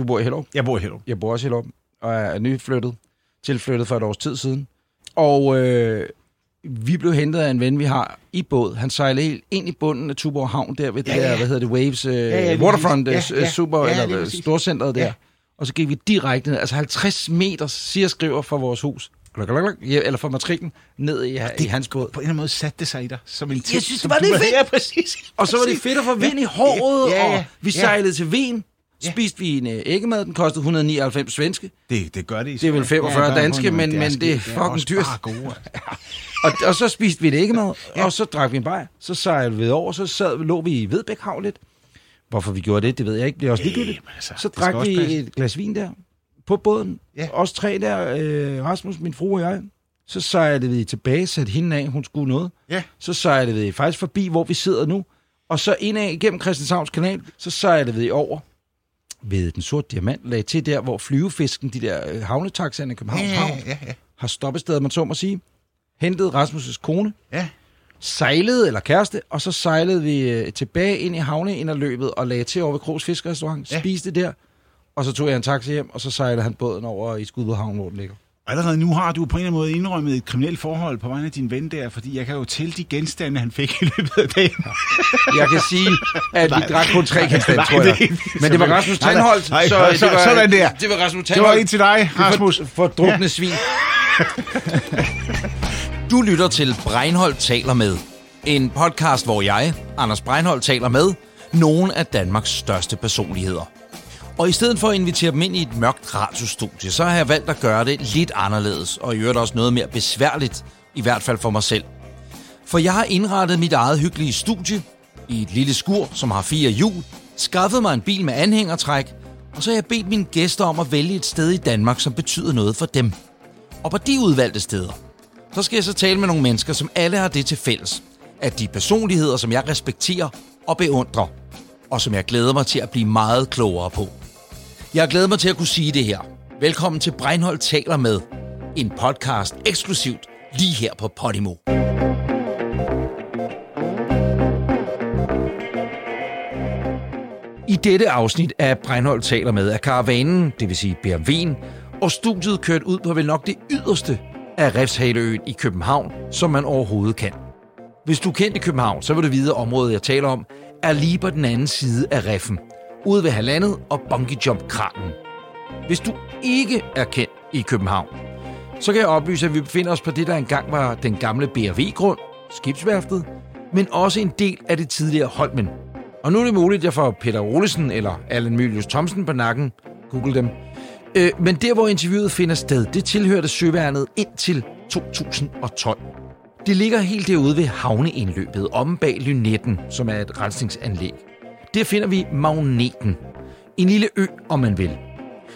Du bor i Hellerup? Jeg bor i Hellerup. Jeg bor også i Hellerup, og er nyflyttet, tilflyttet for et års tid siden. Og øh, vi blev hentet af en ven, vi har i båd. Han sejlede helt ind i bunden af Tuborg Havn, der ved det Ja, der, ja. hvad hedder det, Waves, øh, ja, lige Waterfront, præcis. ja, Ja, ja, ja. super, Ja, eller storcenteret der. Ja. Og så gik vi direkte ned, altså 50 meter, siger skriver fra vores hus, gluk, gluk, gluk, ja, eller fra matriklen, ned i, i hans båd. På en eller anden måde satte det sig i dig som en Jeg ting, synes, som det var lidt fedt. Ja, præcis. Og så var det fedt at få vind i håret, Ja, ja, ja. og vi Ja. sejlede til Wien. Ja. Spiste vi en øh, æggemad, den kostede 199 svenske. Det, det gør det i Det er vel 45 der er danske, men- men det er fucking dyrt. Gode, altså. Og, og så spiste vi et æggemad, ja. og så drak vi en bajer. Så sejlede vi over, så sad, lå vi i Vedbæk lidt. Hvorfor vi gjorde det, det ved jeg ikke. Det er også ligegyldigt. Altså, så drak vi passe. et glas vin der på båden. Ja. Os tre der, øh, Rasmus, min frue og jeg. Så sejlede vi tilbage, satte hende af, hun skulle noget. Ja. Så sejlede vi faktisk forbi, hvor vi sidder nu. Og så indad igennem Christianshavns kanal, så sejlede vi over ved den sorte diamant, lagde til der, hvor flyvefisken, de der øh, havnetaxaerne i Københavns Ja, Havn, ja, ja. har stoppested, man så må sige. Hentede Rasmus' kone, ja. sejlede, eller kæreste, og så sejlede vi øh, tilbage ind i havneinderløbet og lagde til over ved Krogs Fiskerestaurant, Ja. spiste der, og så tog jeg en taxi hjem, og så sejlede han båden over i Skudved Havn, hvor den ligger. Allerede nu har du på en eller anden måde indrømmet et kriminelt forhold på vegne af din ven der, fordi jeg kan jo tælle de genstande, han fik i løbet af dagen. Jeg kan sige, at vi drak kun tre genstande, tror jeg. det- Men det var Rasmus Nej, nej. Tandholt, Nej, så, så- det var, sådan der. Det var Rasmus Det Tandholt. var en til dig, Rasmus. For, for drukne ja. svin. Du lytter til Breinholt taler med. En podcast, hvor jeg, Anders Breinholt, taler med nogle af Danmarks største personligheder. Og i stedet for at invitere dem ind i et mørkt radiostudie, så har jeg valgt at gøre det lidt anderledes, og i øvrigt også noget mere besværligt, i hvert fald for mig selv. For jeg har indrettet mit eget hyggelige studie i et lille skur, som har fire hjul, skaffet mig en bil med anhængertræk, og så har jeg bedt mine gæster om at vælge et sted i Danmark, som betyder noget for dem. Og på de udvalgte steder, så skal jeg så tale med nogle mennesker, som alle har det til fælles, at de personligheder, som jeg respekterer og beundrer, og som jeg glæder mig til at blive meget klogere på. Jeg glæder mig til at kunne sige det her. Velkommen til Breinholt taler med, en podcast eksklusivt lige her på Podimo. I dette afsnit af Breinholt taler med, er karavanen, det vil sige BMW'en, og studiet kørt ud på vel nok det yderste af Refshaleøen i København, som man overhovedet kan. Hvis du kender København, så vil du vide, at området, jeg taler om, er lige på den anden side af Reffen, ude ved halvandet og bungee jump kranen. Hvis du ikke er kendt i København, så kan jeg oplyse, at vi befinder os på det, der engang var den gamle BRV-grund, skibsværftet, men også en del af det tidligere Holmen. Og nu er det muligt, at jeg får Peter Olesen eller Allen Mylius Thomsen på nakken. Google dem. Øh, men der, hvor interviewet finder sted, det tilhørte Søværnet indtil 2012. Det ligger helt derude ved havneindløbet, om bag Lynetten, som er et rensningsanlæg. Der finder vi Magneten. En lille ø, om man vil.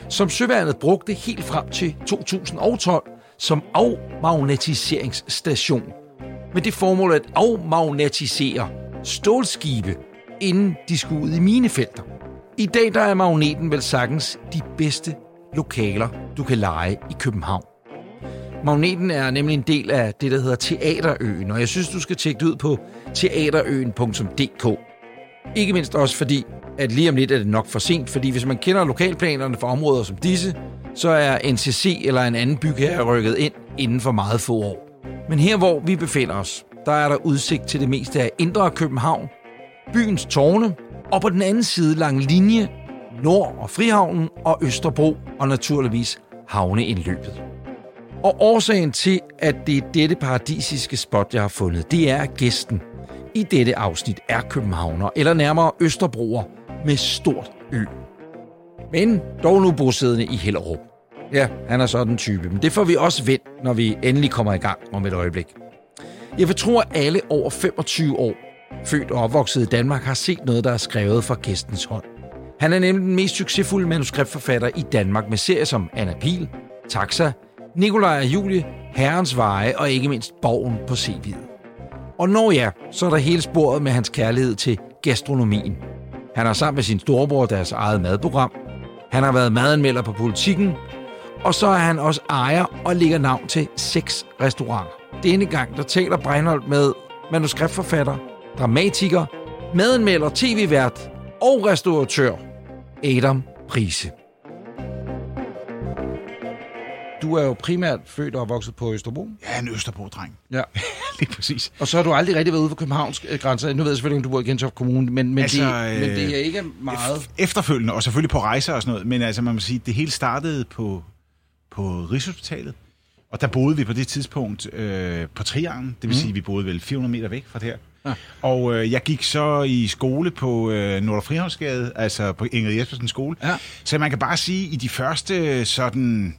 Som Søværnet brugte helt frem til 2012 som afmagnetiseringsstation. Med det formål at afmagnetisere stålskibe, inden de skulle ud i minefelter. I dag der er magneten vel sagtens de bedste lokaler, du kan lege i København. Magneten er nemlig en del af det, der hedder Teaterøen, og jeg synes, du skal tjekke det ud på teaterøen.dk. Ikke mindst også fordi, at lige om lidt er det nok for sent, fordi hvis man kender lokalplanerne for områder som disse, så er NCC eller en anden bygherre rykket ind inden for meget få år. Men her hvor vi befinder os, der er der udsigt til det meste af Indre København, byens tårne, og på den anden side lang linje, Nord- og Frihavnen og Østerbro, og naturligvis havneindløbet. Og årsagen til, at det er dette paradisiske spot, jeg har fundet, det er, at gæsten i dette afsnit er københavner, eller nærmere Østerbroer med stort ø. Men dog nu bosiddende i Hellerup. Ja, han er sådan en type, men det får vi også vendt, når vi endelig kommer i gang om et øjeblik. Jeg vil tro, at alle over 25 år, født og opvokset i Danmark, har set noget, der er skrevet fra gæstens hånd. Han er nemlig den mest succesfulde manuskriptforfatter i Danmark med serier som Anna Pil, Taxa, Nikolaj og Julie, Herrens Veje og ikke mindst Borgen på CV'et. Og når ja, så er der hele sporet med hans kærlighed til gastronomien. Han har sammen med sin storebror deres eget madprogram. Han har været madanmelder på politikken. Og så er han også ejer og lægger navn til seks restauranter. Denne gang der taler Breinholt med manuskriptforfatter, dramatiker, madanmelder, tv-vært og restauratør Adam Prise. Du er jo primært født og vokset på Østerbro. Er en Østerbro-dreng. Ja. Lige præcis. Og så har du aldrig rigtig været ude for Københavns øh, grænser. Nu ved jeg selvfølgelig, om du bor i Gentofte Kommune, men, men, Altså, det, men øh, det er ikke meget... Ef- efterfølgende, og selvfølgelig på rejser og sådan noget, men altså man må sige, det hele startede på, på Rigshospitalet, og der boede vi på det tidspunkt øh, på Trianglen, det vil mm. sige, at vi boede vel 400 meter væk fra det her. Ja. Og øh, jeg gik så i skole på øh, Nordre Frihavnsgade, altså på Ingrid Jespersen skole. Ja. Så man kan bare sige, at i de første sådan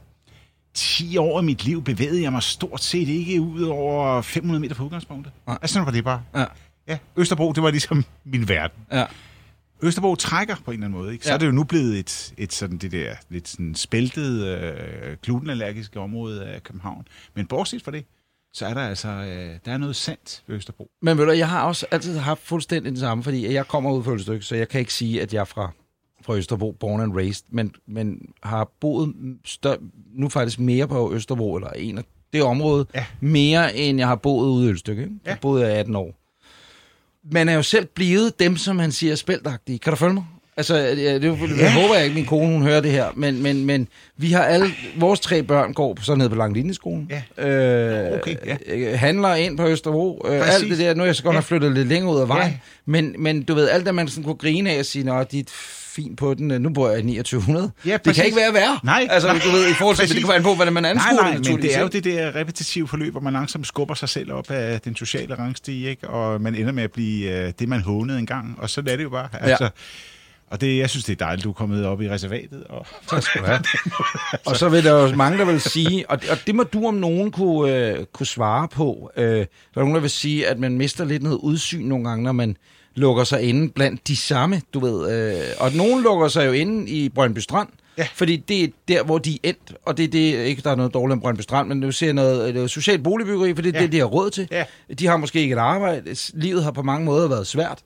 10 år af mit liv bevægede jeg mig stort set ikke ud over 500 meter på udgangspunktet. Nej. Altså sådan var det bare. Ja. Ja, Østerbro, det var ligesom min verden. Ja. Østerbro trækker på en eller anden måde. Ikke? Så Ja. ja. er det jo nu blevet et, et sådan det der lidt sådan spæltet, øh, glutenallergiske område af København. Men bortset fra det, så er der altså øh, der er noget sandt ved Østerbro. Men ved du, jeg har også altid haft fuldstændig det samme, fordi jeg kommer ud fra et stykke, så jeg kan ikke sige, at jeg er fra, fra Østerbro, born and raised, men, men har boet stør, nu faktisk mere på Østerbro, eller en af det område, Ja. mere end jeg har boet ude i Ølstykke. Ikke? Ja. Jeg boede jeg 18 år. Man er jo selv blevet dem, som han siger, er spældagtige. Kan du følge mig? Altså, jeg, det, ja. jeg håber jeg ikke, min kone hun hører det her, men, men, men vi har alle, vores tre børn går så ned på Langlinjeskolen. Ja. Øh, Okay, ja. øh, handler ind på Østerbro. Øh, alt det der, nu er jeg så godt Ja. nok flyttet lidt længere ud af vejen, Ja. men, men du ved, alt det, man sådan kunne grine af og sige, nå, de er fint på den, øh, nu bor jeg i 2900. Ja, det kan ikke være værre. Nej, altså, nej, du ved, i forhold til, det kan være på, hvordan man Nej, anskuer nej, det, men det er jo det der repetitive forløb, hvor man langsomt skubber sig selv op af den sociale rangstige, ikke? og man ender med at blive øh, det, man hånede engang, og så er det jo bare. Altså, Og det, jeg synes, det er dejligt, du er kommet op i reservatet. Og, Tak skal du have. og så vil der jo mange, der vil sige, og det, og det må du om nogen kunne, øh, kunne svare på. Øh, der er nogen, der vil sige, at man mister lidt noget udsyn nogle gange, når man lukker sig inde blandt de samme, du ved. Øh, og nogen lukker sig jo inde i Brøndby Strand, Ja. fordi det er der, hvor de er endt, og det er det, ikke der er noget dårligt om Brøndby Strand, men du ser noget, noget socialt boligbyggeri, for det er Ja. det, de har råd til. Ja. De har måske ikke et arbejde. Livet har på mange måder været svært.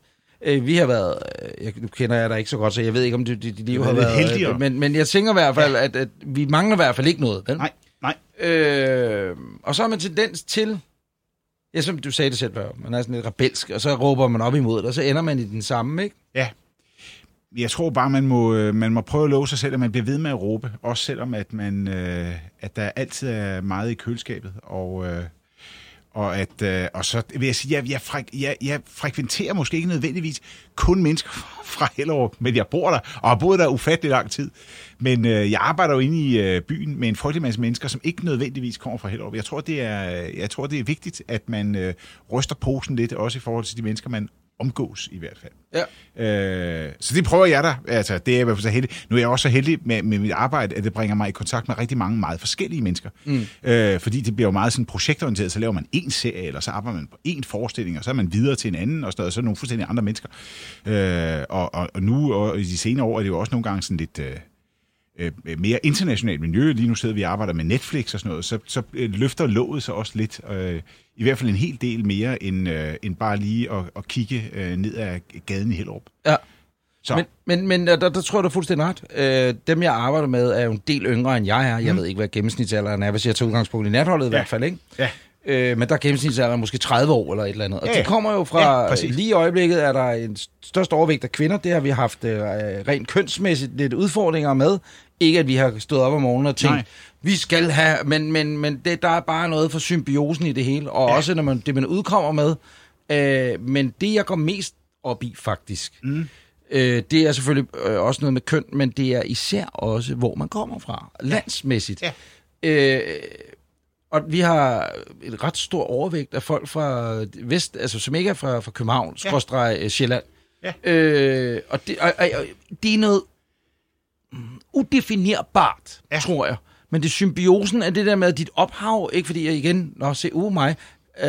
Øh, Vi har været, øh, jeg, nu kender jeg dig ikke så godt, så jeg ved ikke, om dit, dit liv har været været... heldigere. Men, men jeg tænker i hvert fald, at, at vi mangler i hvert fald ikke noget, vel? nej, nej. Øh, og så har man tendens til, ja, som du sagde det selv før, man er sådan lidt rebelsk, og så råber man op imod det, og så ender man i den samme, ikke? Ja. Jeg tror bare, man må, øh, man må prøve at love sig selv, at man bliver ved med at råbe. Også selvom, at, man, øh, at der altid er meget i køleskabet. Og, øh, og, at, øh, og så vil jeg sige, jeg, jeg, jeg, jeg frekventerer måske ikke nødvendigvis kun mennesker fra Hellerup, men jeg bor der, og har boet der ufattelig lang tid. Men øh, jeg arbejder jo inde i øh, byen med en frygtelig masse mennesker, som ikke nødvendigvis kommer fra Hellerup. Jeg tror, det er, jeg tror, det er vigtigt, at man øh, ryster posen lidt, også i forhold til de mennesker, man omgås i hvert fald. Ja. Øh, så det prøver jeg da. Altså, det er i hvert fald så heldig. Nu er jeg også så heldig med, med mit arbejde, at det bringer mig i kontakt med rigtig mange meget forskellige mennesker. Mm. Øh, fordi det bliver jo meget sådan projektorienteret, så laver man en serie, eller så arbejder man på en forestilling, og så er man videre til en anden, og så er så nogle fuldstændig andre mennesker. Øh, og, og, og nu, og i de senere år, er det jo også nogle gange sådan lidt... Øh, øh, mere internationalt miljø. Lige nu sidder vi og arbejder med Netflix og sådan noget, så, så øh, løfter låget sig også lidt. Øh, I hvert fald en hel del mere, end, øh, end bare lige at, at kigge øh, ned ad gaden i Hellerup. Ja. Så Men, men, men der, der tror jeg, du er fuldstændig ret. Øh, dem, jeg arbejder med, er jo en del yngre, end jeg er. Jeg ved ikke, hvad gennemsnitsalderen er, hvis jeg tager udgangspunkt i natholdet i Ja. hvert fald, ikke? ja, Øh, men der er gennemsnitsalderen måske 30 år eller et eller andet. Og Ja, de ja. kommer jo fra, Ja, ja, præcis. lige i øjeblikket er der en størst overvægt af kvinder. Det har vi haft øh, rent kønsmæssigt lidt udfordringer med. Ikke at vi har stået op om morgenen og tænkt, Nej. vi skal have, men, men, men det, der er bare noget for symbiosen i det hele. Og Ja. også når man, det, man udkommer med. Øh, men det, jeg går mest op i faktisk, Mm. øh, det er selvfølgelig øh, også noget med køn, men det er især også, hvor man kommer fra, landsmæssigt. Ja. Øh, og vi har et ret stor overvægt af folk fra vest, altså som ikke er fra, fra København, Ja. skråstreg øh, Sjælland. Ja. Øh, og, det, og, og, og det er noget udefinerbart, Ja. tror jeg. Men det er symbiosen af det der med dit ophav, ikke fordi jeg igen, nå se, uh mig, øh,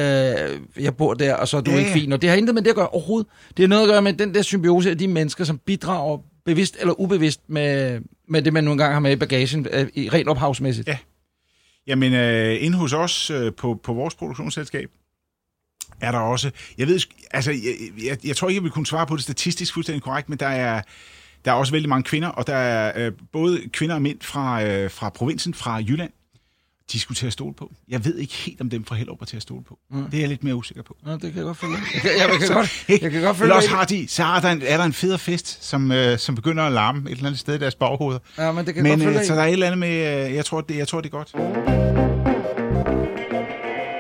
jeg bor der, og så er du Ja, ikke fin. Og det har intet med det at gøre overhovedet. Det har noget at gøre med den der symbiose af de mennesker, som bidrager bevidst eller ubevidst med, med det, man nogle gange har med i bagagen, øh, i rent ophavsmæssigt. Ja. Jamen, øh, inde hos os øh, på, på vores produktionsselskab, er der også, jeg ved, altså, jeg, jeg, jeg tror ikke, jeg vil kunne svare på det statistisk fuldstændig korrekt, men der er, der er også vældig mange kvinder, og der er øh, både kvinder og mænd fra, øh, fra provinsen, fra Jylland. de skulle til at stole på. Jeg ved ikke helt, om dem fra Hellerup er til at stole på. Mm. Det er jeg lidt mere usikker på. Ja, det kan jeg godt følge. Jeg kan, jeg, jeg kan, godt, jeg kan godt følge. Eller også har de, så har der en, er der en federe fest, som, øh, som begynder at larme et eller andet sted i deres baghoveder. Ja, men det kan men, godt følge. Øh, så der er et eller andet med, øh, jeg tror, det, jeg tror, det er godt.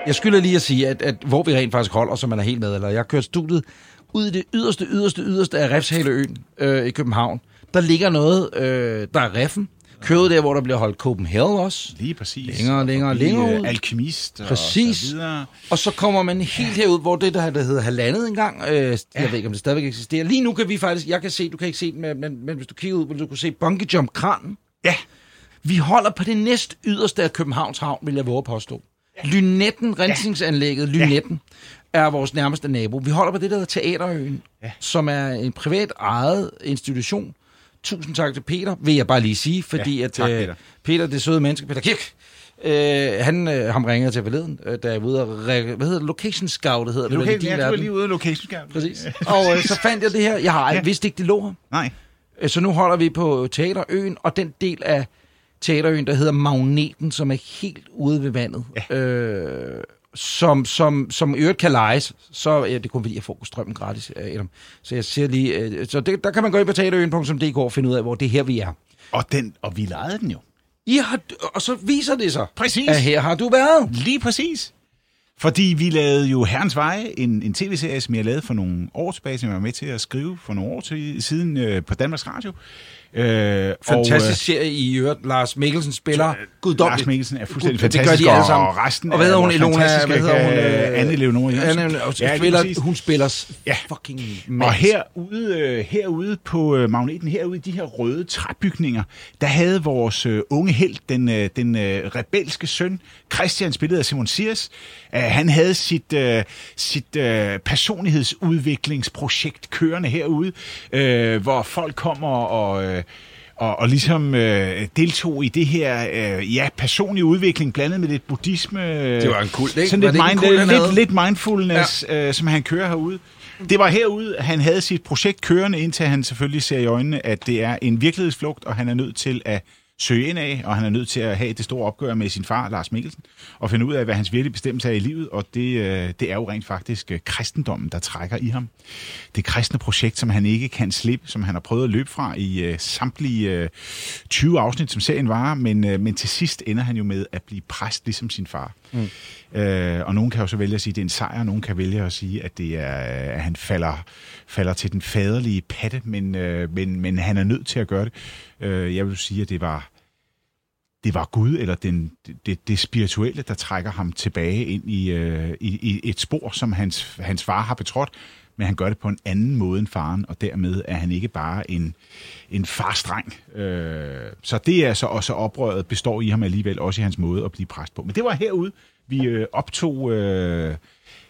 Jeg skylder lige at sige, at, at hvor vi rent faktisk holder, så man er helt med, eller jeg har kørt studiet ud i det yderste, yderste, yderste af Refshaleøen øh, i København. Der ligger noget, øh, der er Reffen, køret der, hvor der bliver holdt Copenhagen også. Lige præcis. Længere, længere, Og blive, længere øh, ud. Alkemist Præcis. og så videre. Og så kommer man helt herud, hvor det der, der hedder halvandet engang, øh, jeg ved ikke, om det stadigvæk eksisterer. Lige nu kan vi faktisk, jeg kan se, du kan ikke se den, men, men, hvis du kigger ud, vil du kunne se bungee jump kranen. Ja, Vi holder på det næst yderste af Københavns Havn, vil jeg våge påstå. Lynetten, rensningsanlægget Lynetten, er vores nærmeste nabo. Vi holder på det, der hedder Teaterøen, Ja. som er en privat ejet institution. Tusind tak til Peter, vil jeg bare lige sige, fordi Ja, at tak, øh, Peter. Peter, det søde menneske, Peter Kirk, øh, han øh, ham ringede til forleden, øh, da jeg var ude og, re- hvad hedder det, location scout, det hedder det, din ja, du verden. lige ude af location scout. Præcis. Og øh, så fandt jeg det her, jeg har Ja. vidst ikke, det lå her. Nej. Øh, Så nu holder vi på Teaterøen, og den del af Teaterøen, der hedder Magneten, som er helt ude ved vandet, ja. øh, som, som, som øvrigt kan lejes, så ja, det er kun fordi, jeg får strømmen gratis af dem. Så jeg siger lige, øh, så det, der kan man gå ind på teaterøen.dk og finde ud af, hvor det er her, vi er. Og, den, og vi lejede den jo. I har, og så viser det sig, Præcis. at her har du været. Lige præcis. Fordi vi lavede jo Herrens Veje, en, en tv-serie, som jeg lavede for nogle år tilbage, som jeg var med til at skrive for nogle år til, siden øh, på Danmarks Radio. Øh, Fantastisk serie i øvrigt. Lars Mikkelsen spiller Og, øh, guddommeligt. Lars Mikkelsen er fuldstændig Gud, fantastisk, Det gør de alle sammen. og resten og hvad hedder hun, fantastiske, Hvad hedder hun? øh, Anne Leonore Jørgensen. Anne, og Ja, spiller, hun spiller Ja. fucking Og magisk. herude, øh, herude på øh, magneten, herude i de her røde træbygninger, der havde vores øh, unge held, den, øh, den øh, rebelske søn, Christian, spillet af Simon øh, han havde sit, øh, sit øh, personlighedsudviklingsprojekt kørende herude, øh, hvor folk kommer og... Øh, og, og ligesom øh, deltog i det her, øh, ja, personlig udvikling, blandet med lidt buddhisme. Det var en kult, ikke? Sådan lidt, det mind, kult, lidt, havde? lidt mindfulness, ja. øh, som han kører herude. Det var herude, han havde sit projekt kørende, indtil han selvfølgelig ser i øjnene, at det er en virkelighedsflugt, og han er nødt til at søge ind af, og han er nødt til at have det store opgør med sin far, Lars Mikkelsen, og finde ud af, hvad hans virkelige bestemmelse er i livet, og det, øh, det er jo rent faktisk øh, kristendommen, der trækker i ham. Det kristne projekt, som han ikke kan slippe, som han har prøvet at løbe fra i øh, samtlige øh, 20 afsnit, som serien varer, men, men til sidst ender han jo med at blive præst, ligesom sin far. Mm. Øh, og nogen kan jo så vælge at sige, at det er en sejr, og nogen kan vælge at sige, at, det er, at han falder, falder til den faderlige patte, men, øh, men, men han er nødt til at gøre det. Øh, jeg vil sige, at det var, det var Gud, eller den, det, det spirituelle, der trækker ham tilbage ind i, øh, i, i et spor, som hans, hans far har betrådt, men han gør det på en anden måde end faren, og dermed er han ikke bare en, en farstreng. Øh, så det er så også oprøret består i ham alligevel, også i hans måde at blive præst på. Men det var herude, vi øh, optog, øh,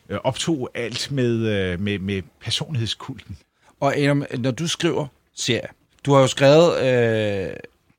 øh optog alt med, øh, med, med personlighedskulten. Og Adam, når du skriver serie, du har jo skrevet øh,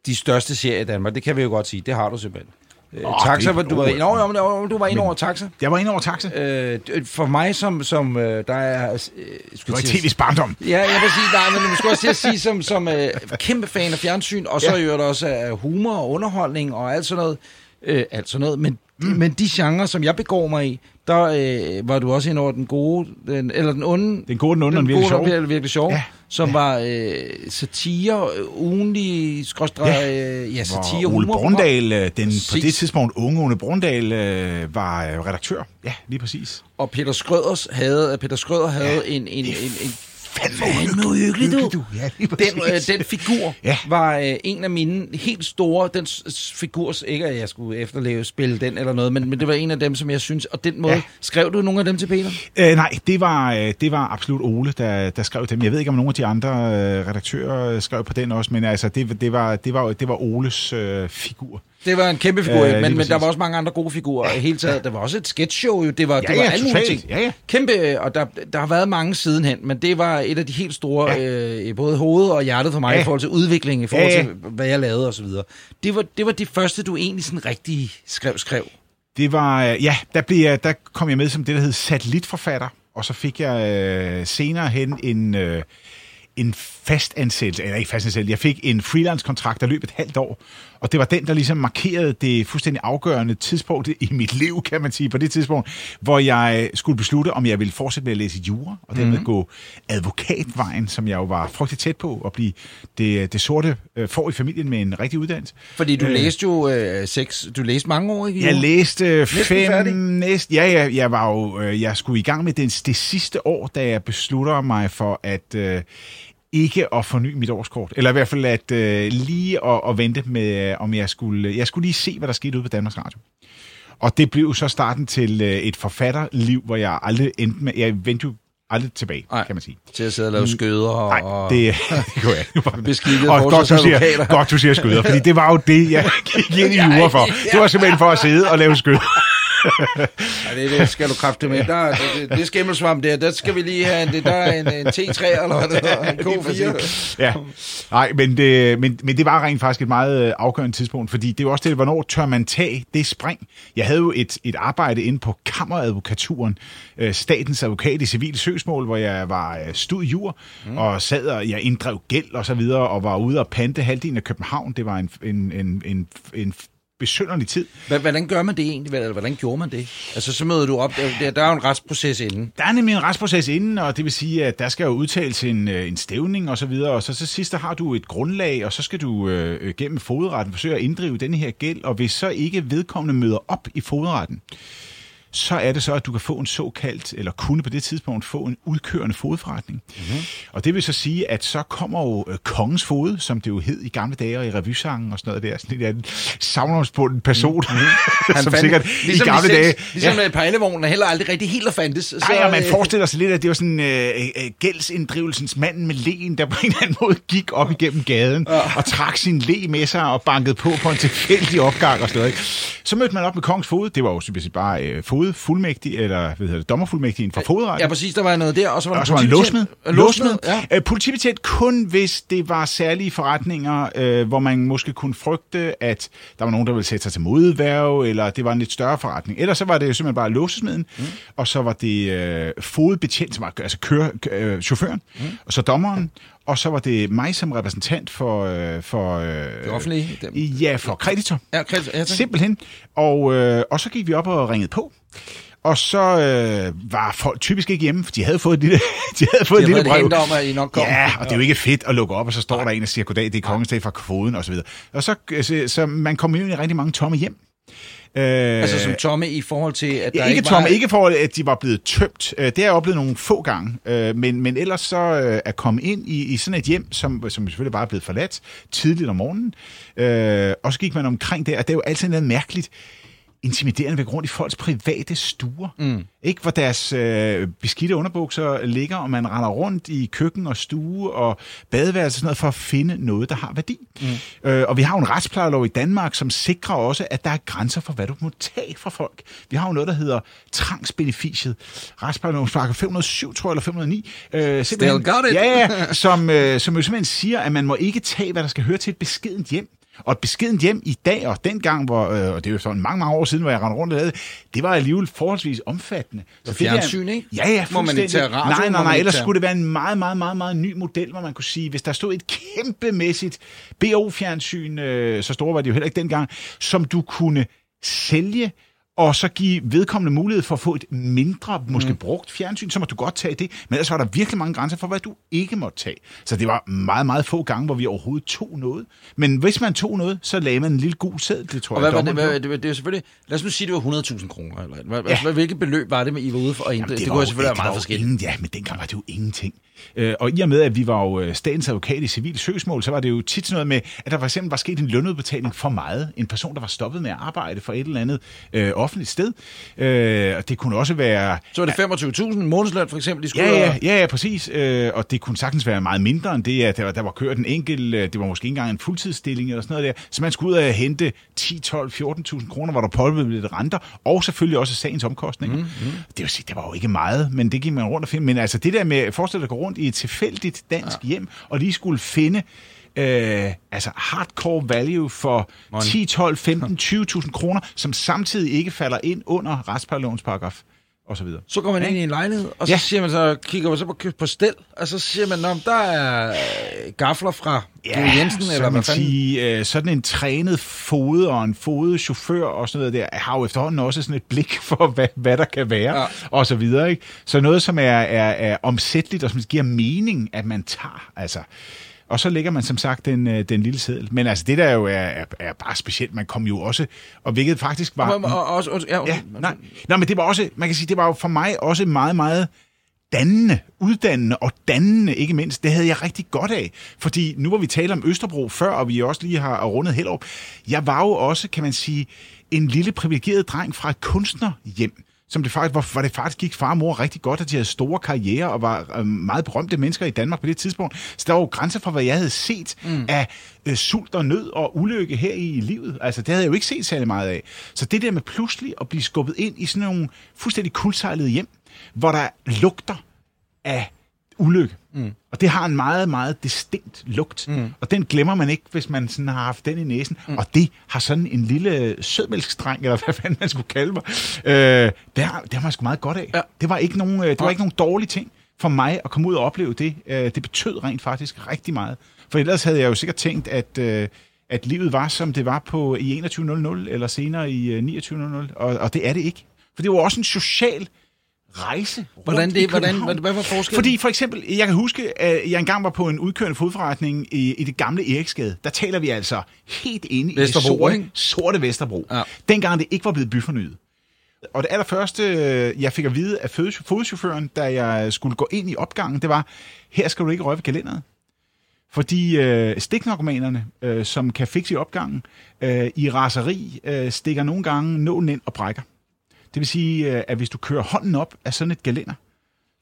de største serier i Danmark, det kan vi jo godt sige, det har du simpelthen. Øh, Åh, taxa, det- var, du var, ind, oh, jo, jo, du var ind over taxa. Jeg var inde over taxa. Øh, for mig, som, som øh, der er... Øh, Det skulle var i til at- tv's barndom. Ja, jeg vil sige, nej, men du skulle også at sige, som, som øh, kæmpe fan af fjernsyn, og så Ja. gør der også af humor og underholdning og alt sådan noget. Øh, alt sådan noget. Men, mm. men de genrer, som jeg begår mig i, der øh, var du også ind over den gode, den, eller den onde, Den gode, den onde og den virkelig gode, sjove. virkelig, sjov, Ja, som ja. var øh, satire, øh, ugenlig, skråstrej, ja. øh, ja, satire, Hvor Ole. Brundal, øh, den på Præcis. det tidspunkt unge Ole Brundal, øh, var øh, redaktør. Ja, lige præcis. Og Peter Skrøders havde, Peter Skrøder havde ja, en, en, en, en Fandme uhyggeligt, du. du. Ja, den, øh, den figur Ja. var øh, en af mine helt store, den figurs, ikke at jeg skulle efterleve spille den eller noget, men, men det var en af dem, som jeg synes, og den måde, Ja. skrev du nogle af dem til Peter? Øh, nej, det var, øh, det var absolut Ole, der, der skrev dem. Jeg ved ikke, om nogle af de andre øh, redaktører skrev på den også, men altså, det, det, var, det, var, det var Oles øh, figur. Det var en kæmpe figur, Ja, øh, men, men præcis. der var også mange andre gode figurer i hele taget. Det var også et sketchshow, jo. Det var, Ja, det var ja, alle mulige ting. Ja, ja. Kæmpe, øh, og der, der har været mange sidenhen, men det var et af de helt store, Ja. ja. øh, både hovedet og hjertet for mig, Ja. ja. i forhold til udvikling, i forhold Ja, ja, ja. til, hvad jeg lavede og så videre. Det var, det var det første, du egentlig sådan rigtig skrev, skrev. Det var, øh, ja, der, blev jeg, der kom jeg med som det, der hed satellitforfatter, og så fik jeg øh, senere hen en, øh, en fast ansættelse, eller ikke fast ansættelse, jeg fik en freelance-kontrakt, der løb et halvt år, og det var den, der ligesom markerede det fuldstændig afgørende tidspunkt i mit liv, kan man sige, på det tidspunkt, hvor jeg skulle beslutte, om jeg ville fortsætte med at læse jura, og dermed mm-hmm. gå advokatvejen, som jeg jo var frygtelig tæt på, at blive det, det sorte øh, får i familien med en rigtig uddannelse. Fordi du øh, læste jo øh, seks, du læste mange år, ikke? Jeg læste øh, fem, næsten, ja, ja, jeg var jo, øh, jeg skulle i gang med det, det sidste år, da jeg beslutter mig for at øh, ikke at forny mit årskort. Eller i hvert fald at øh, lige at, at vente med, øh, om jeg skulle... Jeg skulle lige se, hvad der skete ude på Danmarks Radio. Og det blev så starten til øh, et forfatterliv, hvor jeg aldrig endte med... Jeg vendte jo aldrig tilbage, Ej, kan man sige. Til at sidde og lave skøder og... Nej, det, det kunne jeg ikke. Beskidte og godt du, siger, godt, du siger skøder, fordi det var jo det, jeg gik ind i jura for. Det var simpelthen for at sidde og lave skøder ja, det, det skal du kræfte med. Der, det, det, det skimmelsvamp der, der skal vi lige have en, det, der er en, en T3 eller hvad det hedder, en K4. ja, nej, men det, men, men det var rent faktisk et meget øh, afgørende tidspunkt, fordi det er jo også det, hvornår tør man tage det spring. Jeg havde jo et, et arbejde inde på kammeradvokaturen, øh, statens advokat i civil søgsmål, hvor jeg var øh, studjur mm. og sad og jeg inddrev gæld og så videre, og var ude og pante halvdelen af København. Det var en, en, en, en, en besynderlig tid. Hvordan gør man det egentlig? Eller hvordan gjorde man det? Altså, så møder du op, der, der er jo en retsproces inden. Der er nemlig en retsproces inden, og det vil sige, at der skal jo udtales en, øh, en stævning og så videre, og så til sidst har du et grundlag, og så skal du øh, gennem fodretten forsøge at inddrive den her gæld, og hvis så ikke vedkommende møder op i fodretten, så er det så, at du kan få en såkaldt, eller kunne på det tidspunkt få en udkørende fodforretning. Mm-hmm. Og det vil så sige, at så kommer jo øh, kongens fod, som det jo hed i gamle dage og i revysangen og sådan noget der, sådan lidt af en savnomsbunden person, mm-hmm. som fandt, sikkert ligesom i gamle licens, dage... Ligesom ja. Pejlevognen heller aldrig rigtig helt at fandtes. Så, Ej, og man øh, forestiller sig lidt, at det var sådan øh, øh, gældsinddrivelsens manden med len, der på en eller anden måde gik op igennem gaden ja. og trak sin le med sig og bankede på på en tilfældig opgang og sådan noget. Så mødte man op med kongens fod. Det var jo simpelthen bare øh, fod fuldmægtig, eller hvad hedder det, dommerfuldmægtig for fodret. Ja, præcis, der var noget der, og så var der, og var en låsmed. låsmed. Ja. Uh, politibetjent kun, hvis det var særlige forretninger, uh, hvor man måske kunne frygte, at der var nogen, der ville sætte sig til modværv, eller det var en lidt større forretning. Ellers så var det jo simpelthen bare låsesmeden, mm. og så var det uh, fodbetjent, som var, altså køre, uh, chaufføren, mm. og så dommeren, og så var det mig som repræsentant for... Øh, for øh, det offentlige? Dem. Ja, for kreditor. Ja, kreditor. Ja, Simpelthen. Og, øh, og så gik vi op og ringede på. Og så øh, var folk typisk ikke hjemme, for de havde fået et lille, de havde fået de et lille brev. Om, at I nok kom. Ja, og det er jo ikke fedt at lukke op, og så står der en og siger, goddag, det er kongens dag fra kvoden, og så videre. Og så, så, så man kom ind i rigtig mange tomme hjem. Øh, altså som tomme i forhold til, at der ja, ikke, ikke tomme, var... ikke i forhold til, at de var blevet tømt. Øh, det har jeg oplevet nogle få gange. Øh, men, men ellers så øh, at komme ind i, i sådan et hjem, som, som selvfølgelig bare er blevet forladt tidligt om morgenen. Og så gik man omkring der, og det er jo altid noget mærkeligt intimiderende ved grund i folks private stuer. Mm. Ikke, hvor deres øh, beskidte underbukser ligger, og man render rundt i køkken og stue og badeværelse og sådan noget, for at finde noget, der har værdi. Mm. Øh, og vi har jo en retsplejelov i Danmark, som sikrer også, at der er grænser for, hvad du må tage fra folk. Vi har jo noget, der hedder trangsbeneficiet. Retsplejeloven sparker 507, tror jeg, eller 509. Øh, Still got it. Ja, ja, som, øh, som jo simpelthen siger, at man må ikke tage, hvad der skal høre til et beskedent hjem. Og beskeden hjem i dag, og dengang, hvor, øh, og det er jo sådan mange, mange år siden, hvor jeg rendte rundt og lavede, det var alligevel forholdsvis omfattende. Så fjernsyn, ikke? Ja, ja, Må man ikke tage radio? Nej, nej, nej, ellers skulle det være en meget, meget, meget, meget ny model, hvor man kunne sige, hvis der stod et kæmpemæssigt BO-fjernsyn, øh, så store var det jo heller ikke dengang, som du kunne sælge og så give vedkommende mulighed for at få et mindre, måske mm. brugt fjernsyn, så må du godt tage det. Men ellers var der virkelig mange grænser for, hvad du ikke måtte tage. Så det var meget, meget få gange, hvor vi overhovedet tog noget. Men hvis man tog noget, så lagde man en lille gul sæd, det tror og jeg. Hvad var det, hvad, det, det, er selvfølgelig, lad os nu sige, det var 100.000 kroner. Eller, hvad, ja. Hvilket beløb var det, I var ude for at Det, det kunne selvfølgelig være meget forskelligt. Ingen, ja, men dengang var det jo ingenting. Øh, og i og med, at vi var jo øh, statens advokat i civil søgsmål, så var det jo tit sådan noget med, at der for eksempel var sket en lønudbetaling for meget. En person, der var stoppet med at arbejde for et eller andet øh, offentligt sted. Øh, og det kunne også være... Så var det 25.000 månedsløn for eksempel, de skulle ja, ja, ja, ja, præcis. Øh, og det kunne sagtens være meget mindre end det, at der, der var kørt en enkelt, øh, det var måske ikke engang en fuldtidsstilling eller sådan noget der. Så man skulle ud og hente 10, 12, 14.000 kroner, hvor der påløbet lidt renter, og selvfølgelig også sagens omkostninger. Mm, mm. Det vil sige, det var jo ikke meget, men det gik man rundt og finde. Men altså det der med, forestil dig at gå rundt i et tilfældigt dansk ja. hjem, og lige skulle finde øh, altså hardcore value for Money. 10, 12, 15, 20.000 kroner, som samtidig ikke falder ind under retsplejelovens paragraf og så videre. Så går man ind i en lejlighed, og så Ja. siger man så, kigger man så på, på stel, og så siger man, om der er øh, gafler fra ja, Jensen, så eller hvad fanden. sige, øh, sådan en trænet fod og en fodet chauffør og sådan noget der, har jo efterhånden også sådan et blik for, hvad, hvad der kan være, Ja. ja. og så videre. Ikke? Så noget, som er, er, er omsætteligt, og som giver mening, at man tager, altså... Og så lægger man som sagt den, øh, den lille seddel. Men altså, det der jo er, er, er bare specielt, man kom jo også, og hvilket faktisk var... Og, og, og, og, ja, Ja, nej. nej, men det var også, man kan sige, det var jo for mig også meget, meget dannende, uddannende og dannende, ikke mindst. Det havde jeg rigtig godt af, fordi nu hvor vi taler om Østerbro før, og vi også lige har rundet Hellerup, jeg var jo også, kan man sige, en lille privilegeret dreng fra et kunstnerhjem, som det faktisk, hvor, hvor det faktisk gik far og mor rigtig godt, at de havde store karrierer og var øh, meget berømte mennesker i Danmark på det tidspunkt. Så der var jo grænser for, hvad jeg havde set mm. af øh, sult og nød og ulykke her i livet. Altså, det havde jeg jo ikke set særlig meget af. Så det der med pludselig at blive skubbet ind i sådan nogle fuldstændig kuldsejlede hjem, hvor der lugter af ulykke. Mm. Og det har en meget, meget distinkt lugt. Mm. Og den glemmer man ikke, hvis man sådan har haft den i næsen. Mm. Og det har sådan en lille sødmælksdreng, eller hvad fanden man skulle kalde mig, øh, det, har, det har man sgu meget godt af. Ja. Det var ikke nogen, øh, det var ikke nogen dårlige ting for mig at komme ud og opleve det. Øh, det betød rent faktisk rigtig meget. For ellers havde jeg jo sikkert tænkt, at... Øh, at livet var, som det var på i 2100 eller senere i øh, 2900, og, og det er det ikke. For det var også en social rejse. Hvordan det- hvordan- hvad- hvad var forskellen? Fordi for eksempel, jeg kan huske, at jeg engang var på en udkørende fodforretning i, i det gamle Eriksgade. Der taler vi altså helt inde Vesterbro, i sorte, ikke? sorte Vesterbro. Ja. Dengang det ikke var blevet byfornyet. Og det allerførste, øh, jeg fik at vide af fodchaufføren, da jeg skulle gå ind i opgangen, det var, her skal du ikke røre ved kalenderet. Fordi øh, stiknarkomanerne, øh, som kan fikse i opgangen, øh, i raseri øh, stikker nogle gange nålen ind og brækker. Det vil sige, øh, at hvis du kører hånden op af sådan et gelænder,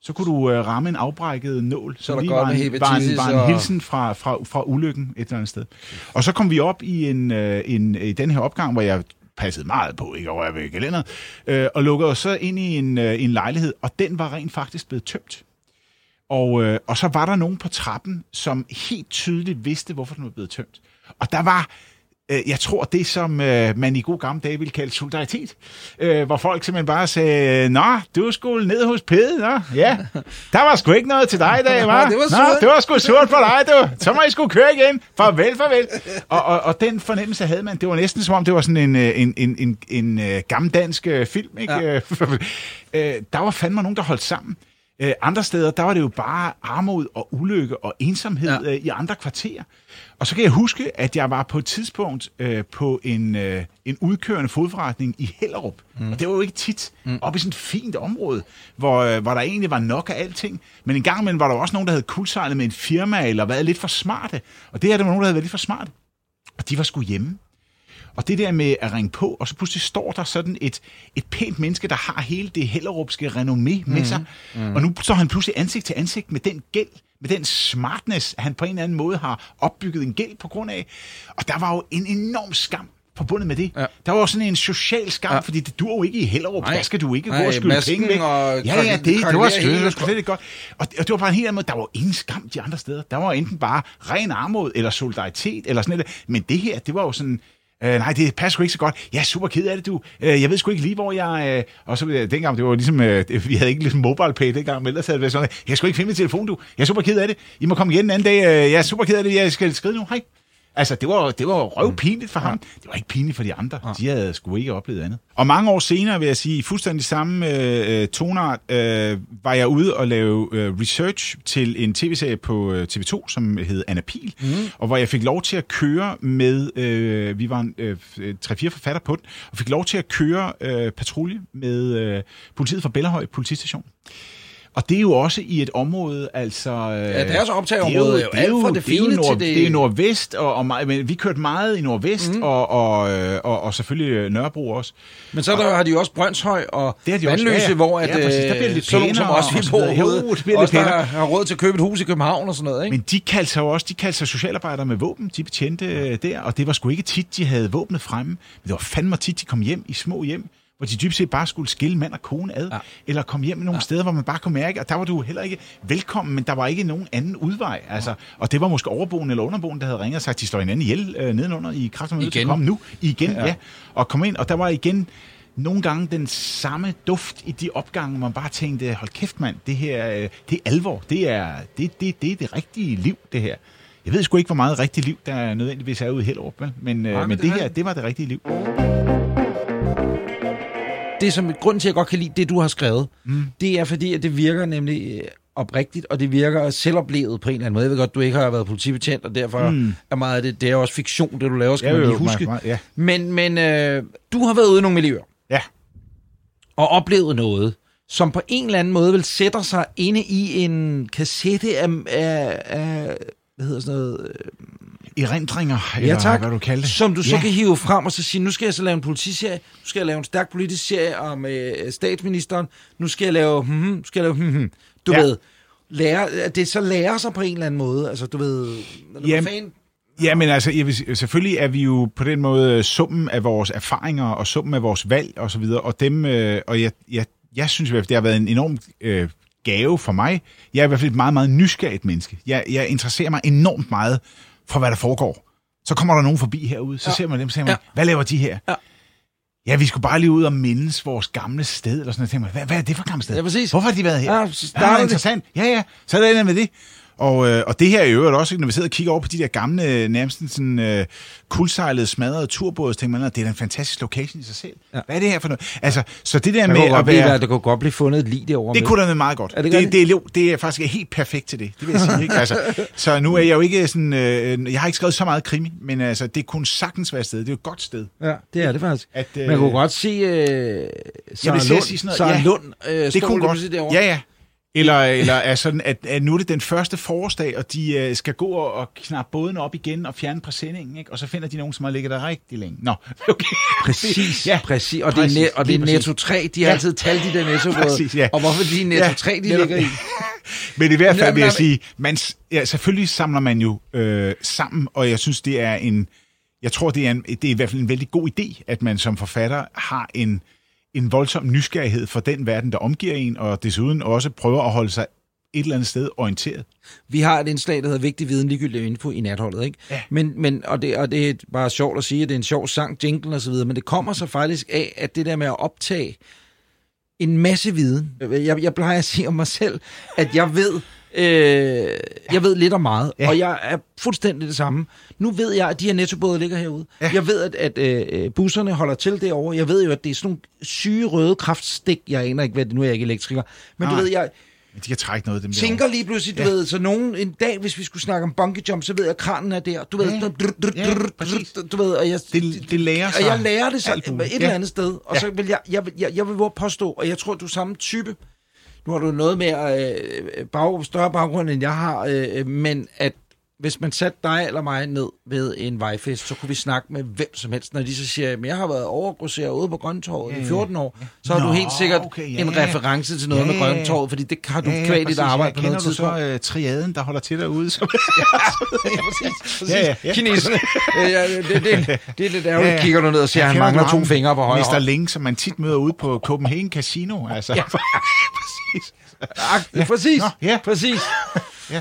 så kunne du øh, ramme en afbrækket nål, som der lige var en, var en, var en og- hilsen fra, fra, fra ulykken et eller andet sted. Og så kom vi op i, en, øh, en, i den her opgang, hvor jeg passede meget på, ikke over ved gelænderet, øh, og lukkede os så ind i en, øh, en lejlighed, og den var rent faktisk blevet tømt. Og, øh, og så var der nogen på trappen, som helt tydeligt vidste, hvorfor den var blevet tømt. Og der var, øh, jeg tror, det som øh, man i god gamle dage ville kalde solidaritet. Øh, hvor folk simpelthen bare sagde, Nå, du skulle ned hos Pede, nå, ja. Der var sgu ikke noget til dig i dag, var? Det var Nå, surt. det var sgu surt for dig, du. Så må I skulle køre igen. Farvel, farvel. Og, og, og den fornemmelse havde man. Det var næsten som om, det var sådan en, øh, en, en, en, en, en gammeldansk øh, film, ikke? Ja. øh, der var fandme nogen, der holdt sammen. Øh, andre steder, der var det jo bare armod og ulykke og ensomhed Ja. ja. øh, i andre kvarterer. Og så kan jeg huske, at jeg var på et tidspunkt øh, på en, øh, en udkørende fodforretning i Hellerup. Mm. Og det var jo ikke tit mm. op i sådan et fint område, hvor, øh, hvor der egentlig var nok af alting. Men en gang imellem var der også nogen, der havde kuldsejlet med en firma, eller været lidt for smarte. Og det her, det var nogen, der havde været lidt for smarte. Og de var sgu hjemme. Og det der med at ringe på, og så pludselig står der sådan et, et pænt menneske, der har hele det hellerupske renommé med sig. Mm. Og nu står han pludselig ansigt til ansigt med den gæld, med den smartness, han på en eller anden måde har opbygget en gæld på grund af. Og der var jo en enorm skam forbundet med det. Ja. Der var jo sådan en social skam, Ja. fordi det dur jo ikke i Hellerup. Nej. Der skal du ikke gå og skylde penge væk. og ja, ja, det, det var hele det var godt. Og, og det var bare en helt anden måde. Der var ingen skam de andre steder. Der var enten bare ren armod eller solidaritet eller sådan noget. Men det her, det var jo sådan... Øh, nej, det passer sgu ikke så godt. Jeg er super ked af det, du. Øh, jeg ved sgu ikke lige, hvor jeg... Øh, og så øh, dengang, det var ligesom... Øh, vi havde ikke ligesom mobile pay dengang, men ellers havde det været sådan, jeg skulle ikke finde min telefon, du. Jeg er super ked af det. I må komme igen en anden dag. Øh, jeg er super ked af det. Jeg skal skrive nu. Hej. Altså, det var, det var røvpinligt for ham. Det var ikke pinligt for de andre. De havde sgu ikke oplevet andet. Og mange år senere, vil jeg sige, i fuldstændig samme øh, tonart, øh, var jeg ude og lave øh, research til en tv-serie på øh, TV2, som hed Anna Pil, mm. og hvor jeg fik lov til at køre med, øh, vi var en, øh, tre-fire forfatter på den, og fik lov til at køre øh, patrulje med øh, politiet fra Bellerhøj politistation. Og det er jo også i et område, altså... Ja, deres optageområde er jo alt fra det er jo fine nord, til det- Det er nordvest, og, og men vi kørte meget i nordvest, mm. og, og, øh, og, og selvfølgelig Nørrebro også. Men så der, har de jo også Brøndshøj og Det har de også, Vandløse, ja, ja. hvor at, Ja, præcis. Der bliver det øh, lidt sådan som også vi og bor. Jo, det bliver lidt også der pænere. har, råd til at købe et hus i København og sådan noget, ikke? Men de kaldte sig jo også, de kaldte sig socialarbejdere med våben, de betjente øh, der, og det var sgu ikke tit, de havde våbnet fremme, men det var fandme tit, de kom hjem i små hjem, hvor de dybest set bare skulle skille mand og kone ad, Ja. eller komme hjem med nogle ja. steder, hvor man bare kunne mærke, og der var du heller ikke velkommen, men der var ikke nogen anden udvej. Altså, og det var måske overboen eller underboen, der havde ringet og sagt, de står hinanden ihjel øh, nedenunder i kraft af komme nu igen, Ja. ja. Og kom ind, og der var igen nogle gange den samme duft i de opgange, man bare tænkte, hold kæft mand, det her, øh, det er alvor, det er det, det, det, er det rigtige liv, det her. Jeg ved sgu ikke, hvor meget rigtigt liv, der nødvendigvis er ude i Hellerup, men, øh, Nej, men, men men det det er- her, det var det rigtige liv. Det som grund til, at jeg godt kan lide det, du har skrevet, mm. det er fordi, at det virker nemlig øh, oprigtigt, og det virker selvoplevet på en eller anden måde. Jeg ved godt, du ikke har været politibetjent, og derfor mm. er meget af det, det er også fiktion, det du laver, skal Ja, man lige jo, huske. meget, meget, ja. Men, men øh, du har været ude i nogle miljøer, Ja, og oplevet noget, som på en eller anden måde vil sætte sig inde i en kassette af, af, af hvad hedder sådan noget, øh, erindringer, ja, eller tak, hvad du kalder det. som du så ja. kan hive frem og så sige, nu skal jeg så lave en politiserie, nu skal jeg lave en stærk politisk serie om øh, statsministeren, nu skal jeg lave, hmm, hmm, nu skal jeg lave, hmm, hmm. du Ja. ved, lære, det så lærer sig på en eller anden måde, altså du ved, Jamen, fan, Ja, men altså, jeg vil, selvfølgelig er vi jo på den måde summen af vores erfaringer og summen af vores valg og så videre, og dem, øh, og jeg, jeg, jeg synes i hvert fald, det har været en enorm øh, gave for mig. Jeg er i hvert fald et meget, meget nysgerrigt menneske. Jeg, jeg interesserer mig enormt meget for, hvad der foregår. Så kommer der nogen forbi herude, så Ja. ser man dem, så siger man, Ja. hvad laver de her? Ja. Ja, vi skulle bare lige ud og mindes vores gamle sted, eller sådan noget. Hvad, hvad er det for et gammelt sted? Ja, præcis. Hvorfor har de været her? Ja, starter ja, det. interessant. Ja, ja, så er der med det. Og, øh, og det her er i øvrigt også, når vi sidder og kigger over på de der gamle, øh, nærmest sådan øh, kuldsejlede, smadrede turbåde, så tænker man, at det er en fantastisk location i sig selv. Ja. Hvad er det her for noget? Altså, så det der der med at blive, være... der kunne godt blive fundet et lig derovre. Det med. kunne da være meget godt. Er det det, det, er, det er faktisk helt perfekt til det, det vil jeg sige. Ikke? Altså, så nu er jeg jo ikke sådan... Øh, jeg har ikke skrevet så meget krimi, men altså, det kunne sagtens være et sted. Det er jo et godt sted. Ja, det er det faktisk. At, øh, Man kunne godt se øh, Sarah Lund, sige sådan noget, Sarah ja. Lund øh, det kunne lige godt. derovre. Ja, ja. Eller, eller er sådan, at, at nu er det den første forårsdag, og de øh, skal gå og, og knappe båden op igen og fjerne præsendingen, ikke? og så finder de nogen, som har ligget der rigtig længe. Nå, okay. Præcis, Ja, præcis. Og det er, net, og det er. Netto 3, de har Ja. altid talt de der netto Præcis, ja. Og hvorfor de er Netto Ja, 3, de netop. ligger i. Men i hvert fald vil jeg sige, man, ja, selvfølgelig samler man jo øh, sammen, og jeg synes, det er en, jeg tror, det er, en, det er i hvert fald en vældig god idé, at man som forfatter har en, en voldsom nysgerrighed for den verden, der omgiver en, og desuden også prøver at holde sig et eller andet sted orienteret. Vi har et indslag, der hedder Vigtig Viden, ligegyldig info i natholdet, ikke? Ja. Men, men, og, det, og det er bare sjovt at sige, at det er en sjov sang, jingle og så videre, men det kommer så faktisk af, at det der med at optage en masse viden. Jeg, jeg plejer at sige om mig selv, at jeg ved, øh, jeg ved lidt om meget, Ja. og jeg er fuldstændig det samme. Nu ved jeg, at de her nettobåde ligger herude. Ja. Jeg ved, at, at øh, busserne holder til derovre. Jeg ved jo, at det er sådan nogle syge røde kraftstik. Jeg aner ikke, hvad det nu er, jeg ikke elektriker. Men Nej. du ved, jeg, Men de kan trække noget af dem tænker lige pludselig, du Ja. ved, så nogen en dag, hvis vi skulle snakke om bungee jump, så ved jeg, at kranen er der. Du ved, Ja. drr, drr, drr, Ja, drr, præcis. drr, du ved, og jeg, Det, det lærer sig. og jeg lærer det så et eller andet sted. Og Ja. så vil jeg, jeg, vil- jeg, jeg vil våge påstå, og jeg tror, du er samme type. Nu har du noget mere øh, bag, større baggrund, end jeg har, øh, men at hvis man satte dig eller mig ned ved en vejfest, så kunne vi snakke med hvem som helst. Når de så siger, at jeg har været overgroseret ude på Grøntorvet Ja, i 14 år, så har Nå, du helt sikkert okay, ja. en reference til noget Ja, med Grøntorvet, fordi det har du ja, kvæl dit arbejde Ja, på noget Kender du tidspunkt. så uh, triaden, der holder til derude? Så... ja, præcis. præcis. Ja, ja, ja. Kineserne. Ja, ja, det, det, det, er lidt ærgerligt. Ja. Kigger du ned og ser, at han Kender mangler to fingre på højre Mr. hånd. Ling, som man tit møder ude på Copenhagen Casino. Altså. Ja. præcis. Ja, præcis. Nå, ja. Præcis. Ja.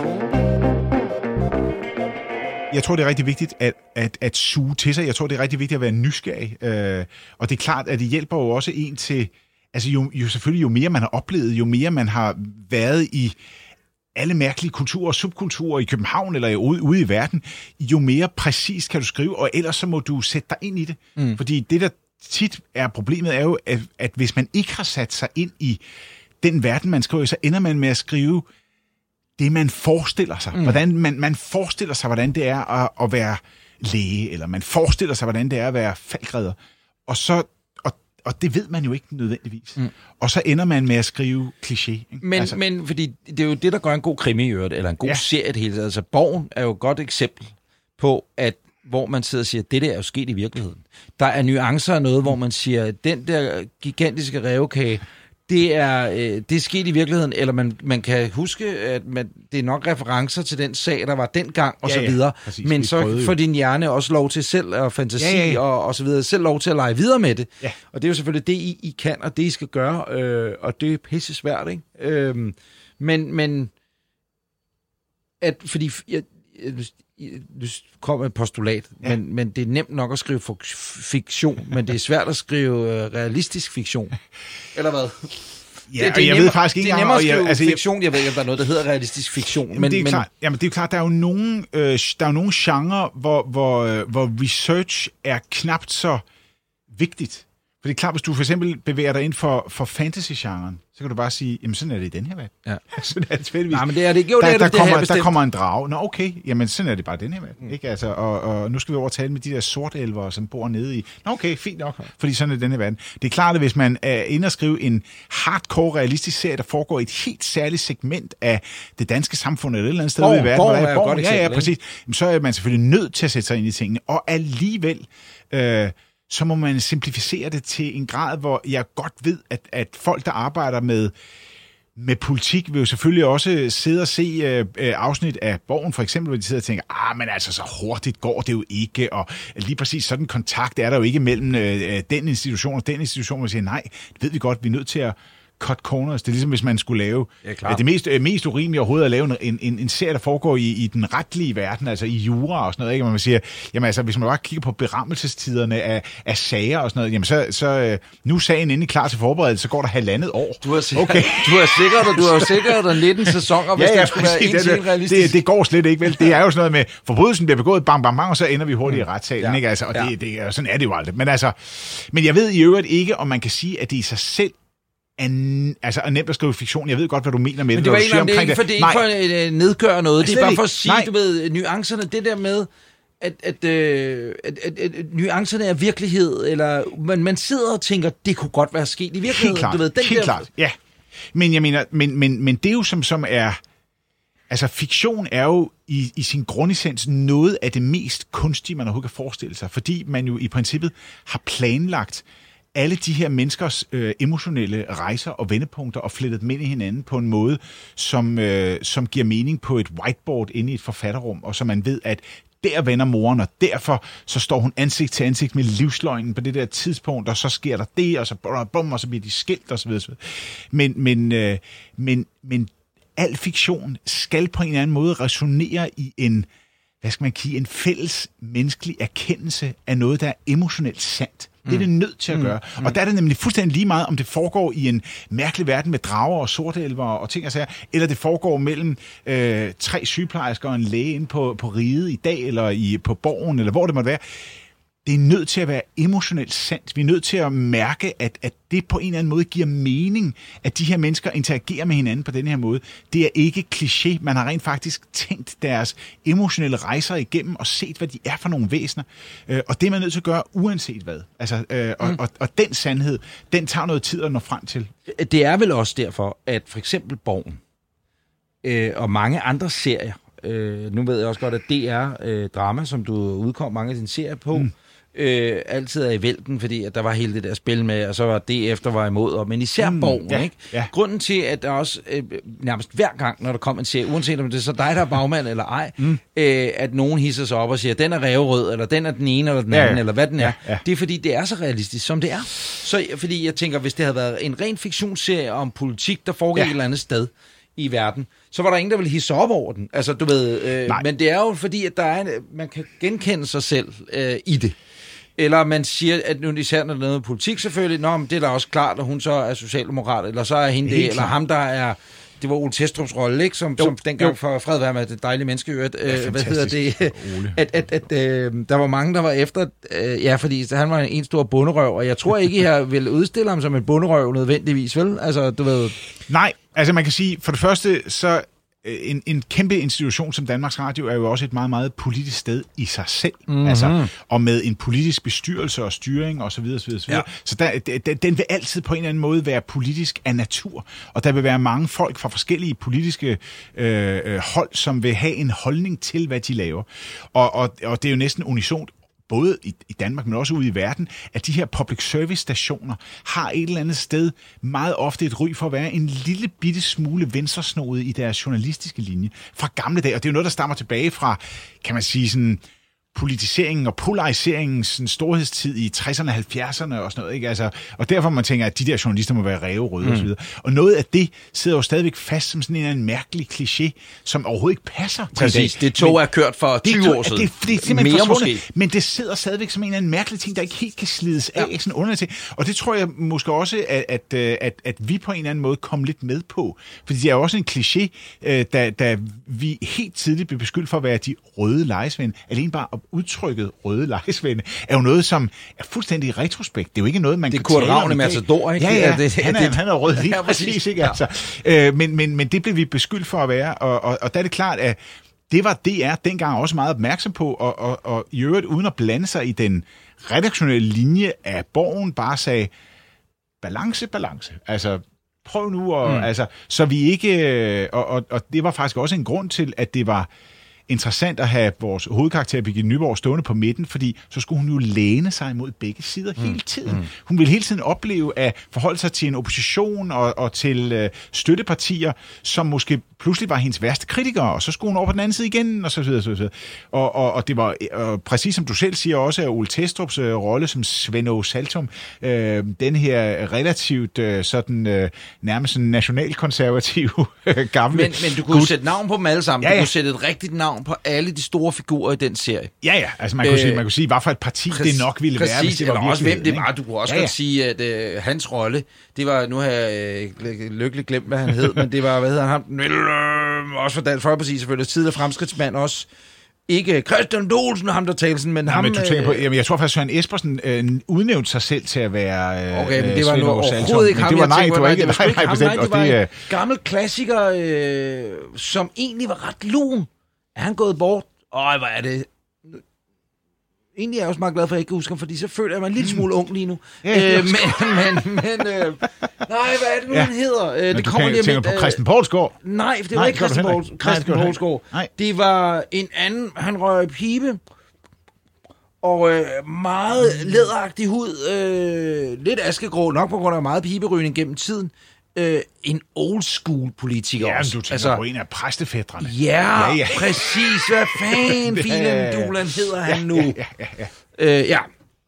Jeg tror, det er rigtig vigtigt at, at, at suge til sig. Jeg tror, det er rigtig vigtigt at være nysgerrig. Øh, og det er klart, at det hjælper jo også en til... Altså jo, jo selvfølgelig, jo mere man har oplevet, jo mere man har været i alle mærkelige kulturer og subkulturer i København eller ude, ude i verden, jo mere præcis kan du skrive, og ellers så må du sætte dig ind i det. Mm. Fordi det, der tit er problemet, er jo, at, at hvis man ikke har sat sig ind i den verden, man skriver så ender man med at skrive det, man forestiller sig. Mm. Hvordan man, man forestiller sig, hvordan det er at, at være læge, eller man forestiller sig, hvordan det er at være faldgræder. Og så og, og det ved man jo ikke nødvendigvis. Mm. Og så ender man med at skrive kliché. Ikke? Men, altså, men fordi det er jo det, der gør en god krimi i øvrigt, eller en god Ja. serie det hele taget. Altså, Borgen er jo et godt eksempel på, at hvor man sidder og siger, det der er jo sket i virkeligheden. Der er nuancer af noget, hvor man siger, den der gigantiske revkage, det er, øh, det er sket i virkeligheden, eller man, man kan huske, at man, det er nok referencer til den sag, der var dengang, og Ja, så ja, videre. præcis. Men så får din hjerne også lov til selv at fantasi Ja, ja, ja. Og, og så videre, selv lov til at lege videre med det. Ja. Og det er jo selvfølgelig det, I, I kan, og det, I skal gøre, øh, og det er pisse svært, ikke? Øhm, men, men at, fordi jeg, nu kommer et postulat, ja. men, men det er nemt nok at skrive fiktion, men det er svært at skrive øh, realistisk fiktion. Eller hvad? Ja, det, det jeg ved faktisk ikke Det er nemmere at skrive jeg, altså, fiktion, jeg ved ikke, om der er noget, der hedder realistisk fiktion. Jamen, men, det er men, klart, jamen, det er klart, der er jo nogle, øh, der er jo nogle genre, hvor, hvor, øh, hvor research er knapt så vigtigt. For det er klart, hvis du for eksempel bevæger dig ind for, for fantasy-genren, så kan du bare sige, jamen sådan er det i den her verden. Ja. sådan er det tilfældigvis. Nej, men det er det. Jo, der, det er der, det, kommer, det der kommer en drage. Nå, okay, jamen sådan er det bare den her verden. Mm. Ikke? Altså, og, og, nu skal vi over tale med de der sortelver, som bor nede i. Nå, okay, fint nok, fordi sådan er den her verden. Det er klart, at hvis man er inde og skrive en hardcore realistisk serie, der foregår i et helt særligt segment af det danske samfund eller et eller andet sted Borg, i verden, Borg er Borg, godt ja, ja, præcis, jamen, så er man selvfølgelig nødt til at sætte sig ind i tingene. Og alligevel... Øh, så må man simplificere det til en grad, hvor jeg godt ved, at, at folk, der arbejder med, med politik, vil jo selvfølgelig også sidde og se øh, øh afsnit af Borgen, for eksempel, hvor de sidder og tænker, ah, men altså, så hurtigt går det jo ikke, og lige præcis sådan kontakt er der jo ikke mellem øh, øh den institution og den institution, hvor siger, nej, det ved vi godt, vi er nødt til at cut corners. Det er ligesom, hvis man skulle lave... Ja, det mest, øh, mest urimelige overhovedet at lave en, en, en serie, der foregår i, i den retlige verden, altså i jura og sådan noget. Ikke? Man siger, jamen altså, hvis man bare kigger på berammelsestiderne af, af sager og sådan noget, jamen så, så øh, nu er sagen endelig klar til forberedelse, så går der halvandet år. Du har sikkert, okay. du har sikkert, du har sikkert der 19 sæsoner, hvis ja, ja, det skulle være en det, realistisk. Det, det, går slet ikke, vel? Det er jo sådan noget med, forbrydelsen bliver begået, bang, bang, bang, og så ender vi hurtigt mm. i retssalen, ja. ikke? Altså, og ja. det, det, sådan er det jo aldrig. Men altså, men jeg ved i øvrigt ikke, om man kan sige, at det i sig selv er, altså, er nemt at skrive fiktion. Jeg ved godt, hvad du mener med det. Men det var ikke, det er ikke for, det er ikke for at nedgøre noget. Det er bare for at sige, Nej. du ved, nuancerne, det der med, at, at, øh, at, at, at, at nuancerne er virkelighed, eller man, man sidder og tænker, det kunne godt være sket i virkeligheden. Helt klart, du ved, den helt der... klart, ja. Men jeg mener, men, men, men det er jo som, som er... Altså, fiktion er jo i, i sin grundessens noget af det mest kunstige, man overhovedet kan forestille sig, fordi man jo i princippet har planlagt alle de her menneskers øh, emotionelle rejser og vendepunkter og flettet dem ind i hinanden på en måde, som, øh, som giver mening på et whiteboard inde i et forfatterrum, og så man ved, at der vender moren, og derfor så står hun ansigt til ansigt med livsløgnen på det der tidspunkt, og så sker der det, og så, bum, og så bliver de skilt, og så videre. Men, men, øh, men, men al fiktion skal på en eller anden måde resonere i en, hvad skal man sige, en fælles menneskelig erkendelse af noget, der er emotionelt sandt. Det er det nødt til at mm. gøre. Mm. Og der er det nemlig fuldstændig lige meget, om det foregår i en mærkelig verden med drager og sortelver og ting og sager, eller det foregår mellem øh, tre sygeplejersker og en læge inde på, på riget i dag, eller i, på borgen, eller hvor det måtte være det er nødt til at være emotionelt sandt. Vi er nødt til at mærke, at, at det på en eller anden måde giver mening, at de her mennesker interagerer med hinanden på den her måde. Det er ikke kliché. Man har rent faktisk tænkt deres emotionelle rejser igennem og set, hvad de er for nogle væsener. Øh, og det er man nødt til at gøre uanset hvad. Altså, øh, og, mm. og, og den sandhed, den tager noget tid at nå frem til. Det er vel også derfor, at for eksempel Borgen øh, og mange andre serier, øh, nu ved jeg også godt, at DR øh, Drama, som du udkom mange af dine serier på, mm øh, altid er i vælten, fordi at der var hele det der spil med, og så var det efter var imod, og, men især mm, Borgen, ja, ikke? Ja. Grunden til, at der også øh, nærmest hver gang, når der kom en serie, uanset om det er så dig, der er bagmand eller ej, mm. øh, at nogen hisser sig op og siger, den er ræverød, eller den er den ene eller den anden, ja. eller hvad den er. Ja, ja. Det er fordi, det er så realistisk, som det er. Så fordi jeg tænker, hvis det havde været en ren fiktionsserie om politik, der foregik ja. et eller andet sted, i verden, så var der ingen, der ville hisse op over den. Altså, du ved, øh, men det er jo fordi, at der er en, man kan genkende sig selv øh, i det. Eller man siger, at nu især når det er noget politik selvfølgelig, Nå, men det er da også klart, at hun så er socialdemokrat, eller så er hende det, eller ham, der er det var Ole Testrup's rolle, ikke? Som, jo, som dengang jo. for fred være med det dejlige menneske, øh, hvad hedder det, at, at, at øh, der var mange, der var efter, øh, ja, fordi han var en stor bunderøv, og jeg tror ikke, her vil udstille ham som en bunderøv nødvendigvis, vel? Altså, du ved... Nej, altså man kan sige, for det første, så en, en kæmpe institution som Danmarks Radio er jo også et meget, meget politisk sted i sig selv. Mm-hmm. Altså, og med en politisk bestyrelse og styring osv. Så, videre, så, videre. Ja. så der, der, den vil altid på en eller anden måde være politisk af natur. Og der vil være mange folk fra forskellige politiske øh, øh hold, som vil have en holdning til, hvad de laver. Og, og, og det er jo næsten unisont både i, i Danmark, men også ude i verden, at de her public service stationer har et eller andet sted meget ofte et ry for at være en lille bitte smule venstresnodet i deres journalistiske linje fra gamle dage. Og det er jo noget, der stammer tilbage fra, kan man sige, sådan politiseringen og polariseringens sådan, storhedstid i 60'erne og 70'erne og sådan noget. Ikke? Altså, og derfor man tænker, at de der journalister må være ræverøde mm. og så videre. Og noget af det sidder jo stadigvæk fast som sådan en, en mærkelig kliché, som overhovedet ikke passer til Præcis, det tog er kørt for 20 det, år siden. Det, det er simpelthen Mere måske. men det sidder stadigvæk som en eller anden mærkelig ting, der ikke helt kan slides af. Ja. Sådan underligt til. Og det tror jeg måske også, at, at, øh, at, at vi på en eller anden måde kom lidt med på. Fordi det er jo også en kliché, øh, da, da vi helt tidligt blev beskyldt for at være de røde lejesvende. Alene bare udtrykket røde lejesvende er jo noget, som er fuldstændig retrospekt. Det er jo ikke noget, man Det kan tale om Ravn i i dag. Matador, ikke? Ja, ja, Ja, det- han, er, det- han er rød lige Ja, ja, præcis, ikke? Altså. Øh, men, men, men det blev vi beskyldt for at være, og, og, og der er det klart, at det var DR dengang også meget opmærksom på, og, og, og i øvrigt uden at blande sig i den redaktionelle linje af Borgen, bare sagde, balance, balance. Altså, prøv nu at... Mm. Altså, så vi ikke... øh, Og, og, og det var faktisk også en grund til, at det var interessant at have vores hovedkarakter Birgitte Nyborg stående på midten, fordi så skulle hun jo læne sig imod begge sider mm. hele tiden. Mm. Hun ville hele tiden opleve at forholde sig til en opposition og, og til øh, støttepartier, som måske pludselig var hendes værste kritikere, og så skulle hun over på den anden side igen, og så videre, så videre. Og, og, og det var, og præcis som du selv siger også, at Ole Testrup's øh, rolle som Aage Saltum, øh, den her relativt øh, sådan, øh, nærmest sådan nationalkonservativ øh, gamle Men, men du kunne gut. sætte navn på dem alle sammen. Ja, Du ja. kunne sætte et rigtigt navn på alle de store figurer i den serie. Ja, ja, altså man kunne, Øh, sige, man kunne sige, hvad for et parti det nok ville præcis, være, hvis det var eller også hvem det var. Du kunne også Ja, ja, godt sige, at øh, hans rolle, det var, nu har jeg øh, lykkeligt glemt, hvad han hed, men det var, hvad hedder han, øh, også for Dansk Folkeparti selvfølgelig, tidligere fremskridtsmand også. Ikke Christian Dolsen, ham der talte sådan, men Ja, ham... men du tænker på, øh, jamen, jeg tror faktisk, Søren Espersen øh, udnævnte sig selv til at være øh, Okay, men det var nu overhovedet ikke ham, det var, jeg nej, det var ikke, det var nej, ikke nej, ham, bestemt, nej, det var en gammel klassiker, øh, som egentlig var ret lun. Er han gået bort? Øj, hvor er det... Egentlig er jeg også meget glad for, at jeg ikke kan huske ham, fordi så føler jeg mig en lille smule ung lige nu. Ja, øh, men, men, men, øh, nej, hvad er det nu, Ja. han hedder? Øh, men det kommer lige tænker, på øh, Christian Poulsgaard. Nej, for det Nej, var ikke Christian, heller Poul, ikke. Nej, det Christian heller Poulsgaard. Nej. Det var en anden, han røg pibe, og øh, meget læderagtig hud, øh, lidt askegrå, nok på grund af meget piberygning gennem tiden. Øh, en old school politiker Ja, også. du tænker altså, på en af præstefædrene. Ja, Ja, ja, ja. præcis. Hvad fanden, filen Dulan hedder han nu? Ja, ja, ja. Øh, ja,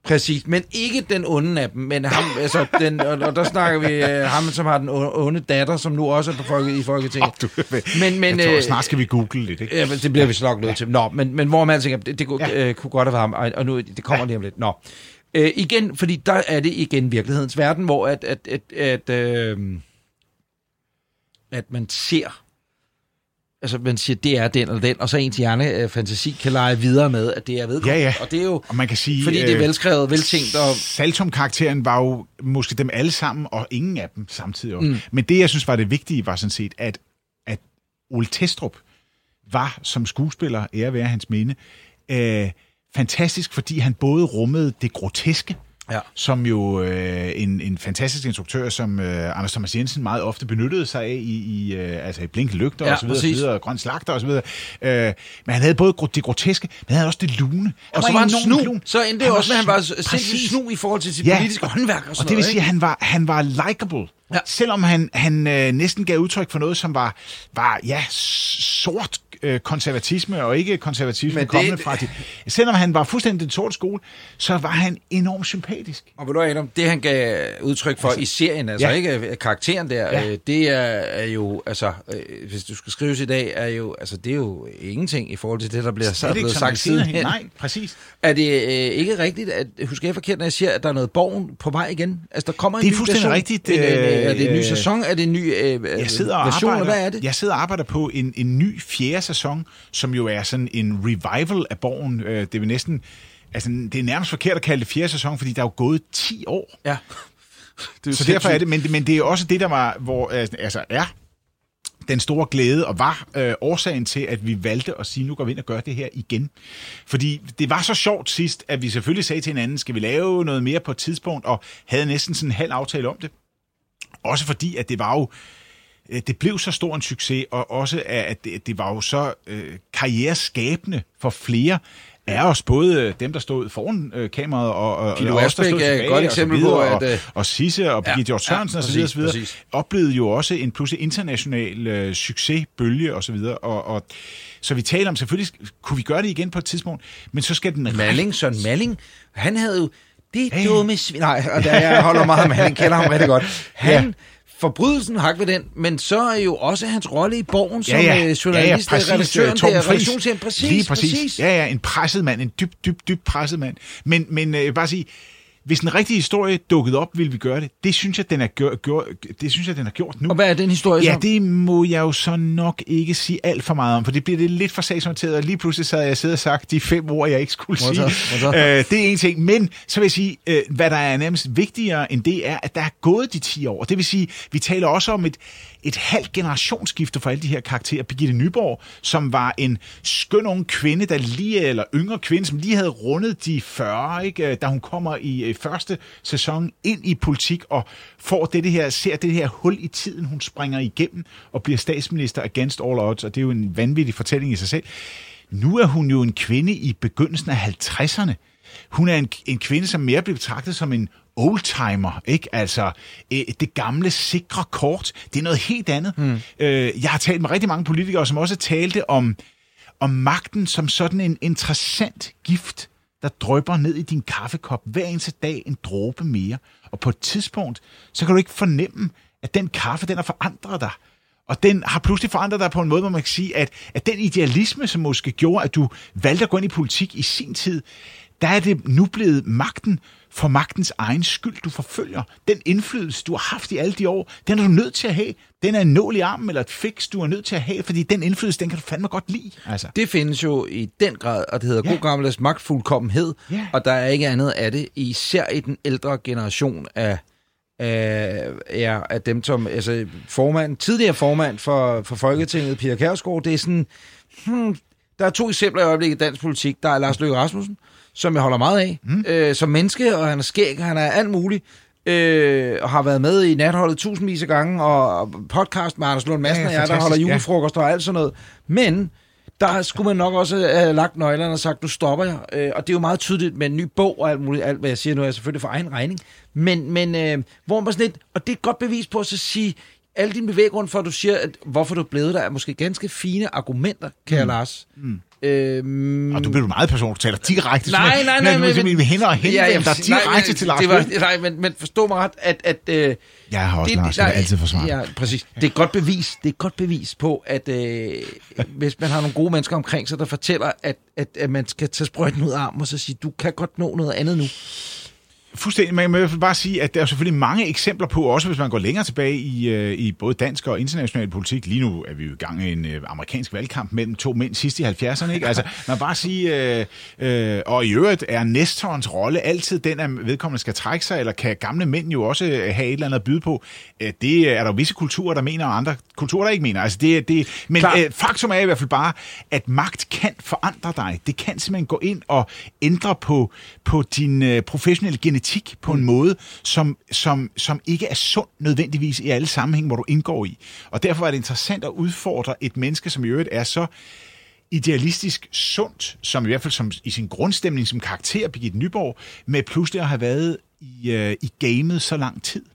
præcis. Men ikke den onde af dem, men ham, altså, den, og, og der snakker vi øh, ham, som har den onde datter, som nu også er på folket, i Folketinget. Du, Men, men, jeg tror, øh, snart skal vi google lidt, ikke? Ja, men det bliver vi så nok nødt til. Nå, men, men hvor man tænker, det, det kunne, Ja. ja. øh, kunne godt have været ham, og, og nu, det kommer lige om lidt. Nå. Øh, igen, fordi der er det igen virkelighedens verden, hvor at, at, at, at, øh, at man ser, altså man siger, det er den eller den, og så ens hjerne øh, fantasi kan lege videre med, at det er vedkommende. Ja, ja. Og det er jo, Og man kan sige... fordi det er øh, velskrevet, veltænkt, og Saltum-karakteren var jo måske dem alle sammen, og ingen af dem samtidig. Mm. Men det, jeg synes var det vigtige, var sådan set, at, at Ole Testrup var som skuespiller, ære være hans minde, øh, fantastisk, fordi han både rummede det groteske, Ja. som jo øh, en, en fantastisk instruktør, som øh, Anders Thomas Jensen meget ofte benyttede sig af i, i, øh, altså i Blinkende Lygter Ja, og så videre, og så videre, og Grøn Slagter og så videre. Øh, men han havde både det groteske, men han havde også det lune. og så var han snu. lun. Så endte det også med, at han var sindssygt snu i forhold til sit Ja. politiske håndværk og sådan Og det vil sige, at han var, han var likable. Ja. Selvom han, han øh, næsten gav udtryk for noget, som var, var ja, sort øh, konservatisme, og ikke konservatisme Men det- kommende fra de... Selvom han var fuldstændig den sorte skole, så var han enormt sympatisk. Og ved du Adam, det han gav udtryk for i serien, altså ja. ikke øh, karakteren der, Ja. øh, det er, er jo, altså, øh, hvis du skal skrives i dag, er jo, altså det er jo ingenting i forhold til det, der bliver, er ikke blevet sagt siden. Nej, præcis. Er det øh, ikke rigtigt, at, husker jeg forkert, når jeg siger, at der er noget borgen på vej igen? Altså der kommer en Det er ny fuldstændig version. rigtigt, En, øh, er det en ny sæson? Er det en ny øh, Jeg sidder og version? arbejder, Hvad er det? Jeg sidder og arbejder på en, en ny fjerde sæson, som jo er sådan en revival af Borgen. Øh, Det er vel næsten... Altså, det er nærmest forkert at kalde det fjerde sæson, fordi der er jo gået 10 år. Ja. det Så derfor er det, men, men det er også det, der var, hvor, altså er den store glæde, og var øh, årsagen til, at vi valgte at sige, nu går vi ind og gør det her igen. Fordi det var så sjovt sidst, at vi selvfølgelig sagde til hinanden, skal vi lave noget mere på et tidspunkt, og havde næsten sådan en halv aftale om det. Også fordi, at det var jo, øh, det blev så stor en succes, og også at det, det var jo så øh, karriereskabende for flere, er os både dem, der stod foran øh, kameraet, og, og, Guido og os, der stod er et tilbage, godt og eksempel videre, på, og, at, øh, og Sisse og Hjort ja, Sørensen og præcis, videre, og så videre præcis. oplevede jo også en pludselig international øh, succesbølge og så videre. Og, og, så vi taler om, selvfølgelig kunne vi gøre det igen på et tidspunkt, men så skal den... Malling, Søren Malling, han havde jo det Ja, ja. dumme svin... Nej, og der, jeg holder meget af Malling, kender ham rigtig godt. Han, ja. Forbrydelsen hak ved den, men så er jo også hans rolle i borgen som Ja, ja. øh, journalist, ja, ja, præcis, redaktøren der, redaktionschef, præcis, Lige præcis. præcis. Ja, ja, en presset mand, en dybt, dybt, dybt presset mand. Men, men øh, bare sige, hvis en rigtig historie dukkede op, ville vi gøre det. Det synes jeg, den er gjort, gjort, det synes jeg, den har gjort nu. Og hvad er den historie Ja, så? det må jeg jo så nok ikke sige alt for meget om, for det bliver det lidt for sagsorienteret, og lige pludselig så havde jeg siddet og sagt de fem ord, jeg ikke skulle sige. Øh, det er en ting, men så vil jeg sige, øh, hvad der er nærmest vigtigere end det er, at der er gået de 10 år. Det vil sige, vi taler også om et, et halvt generationsskifte for alle de her karakterer. Birgitte Nyborg, som var en skøn ung kvinde, der lige, eller yngre kvinde, som lige havde rundet de 40, ikke? Da hun kommer i øh, første sæson ind i politik og får det, det her, ser det her hul i tiden, hun springer igennem og bliver statsminister against all odds, og det er jo en vanvittig fortælling i sig selv. Nu er hun jo en kvinde i begyndelsen af 50'erne. Hun er en, en kvinde, som mere bliver betragtet som en oldtimer, ikke? Altså, øh, det gamle, sikre kort, det er noget helt andet. Mm. Øh, jeg har talt med rigtig mange politikere, som også talte om, om magten som sådan en interessant gift, der drøber ned i din kaffekop hver eneste dag en dråbe mere. Og på et tidspunkt, så kan du ikke fornemme, at den kaffe, den har forandret dig. Og den har pludselig forandret dig på en måde, hvor man kan sige, at, at den idealisme, som måske gjorde, at du valgte at gå ind i politik i sin tid, der er det nu blevet magten for magtens egen skyld, du forfølger. Den indflydelse, du har haft i alle de år, den er du nødt til at have. Den er en nål i armen eller et fix, du er nødt til at have, fordi den indflydelse, den kan du fandme godt lide. Altså. Det findes jo i den grad, og det hedder Ja. god gammeldags magtfuldkommenhed, Ja. og der er ikke andet af det, især i den ældre generation af, af, ja, af dem, som altså, formand, tidligere formand for, for Folketinget, Pia Kærsgaard, det er sådan, hmm, der er to eksempler i øjeblikket i dansk politik. Der er Lars Løkke Rasmussen, som jeg holder meget af, mm. øh, som menneske, og han er skæg, og han er alt muligt, øh, og har været med i natholdet tusindvis af gange, og, og podcast med Anders Lund Madsen Ja, ja, og jeg, der holder fantastisk, ja. julefrokost og alt sådan noget. Men der skulle man nok også have lagt nøglerne og sagt, nu stopper jeg. Øh, og det er jo meget tydeligt med en ny bog og alt muligt. Alt, hvad jeg siger nu, er selvfølgelig for egen regning. Men, men øh, hvor man sådan lidt, og det er et godt bevis på at så sige, alle dine bevæggrunde for, at du siger, at hvorfor du er blevet der, er måske ganske fine argumenter, kære mm. Lars. Mm. Øhm, Og du bliver meget person, du taler direkte. Nej, nej, nej. Men, men, men, hænder og hænder, ja, der er direkte nej, til Lars det var. Nej, men, men forstå mig ret, at... at øh, Jeg har også Lars Løkke altid forsvaret. Ja, præcis. Det er et godt bevis, det er et godt bevis på, at øh, hvis man har nogle gode mennesker omkring sig, der fortæller, at, at, at man skal tage sprøjten ud af armen og så sige, du kan godt nå noget andet nu. Fuldstændig. Man må i bare sige, at der er selvfølgelig mange eksempler på, også hvis man går længere tilbage i, øh, i både dansk og international politik. Lige nu er vi jo i gang med en øh, amerikansk valgkamp mellem to mænd sidst i 70'erne. Ikke? Altså, man bare sige, øh, øh, og i øvrigt er Nestorens rolle altid den, at vedkommende skal trække sig, eller kan gamle mænd jo også øh, have et eller andet at byde på. Det er der jo visse kulturer, der mener, og andre kulturer, der ikke mener. Altså, det, det, men øh, faktum er i hvert fald bare, at magt kan forandre dig. Det kan simpelthen gå ind og ændre på, på din øh, professionelle genetik på en måde, som, som, som ikke er sund nødvendigvis i alle sammenhænge, hvor du indgår i. Og derfor er det interessant at udfordre et menneske, som i øvrigt er så idealistisk sundt, som i hvert fald som, i sin grundstemning som karakter, Birgitte Nyborg, med pludselig at have været i, øh, i gamet så lang tid.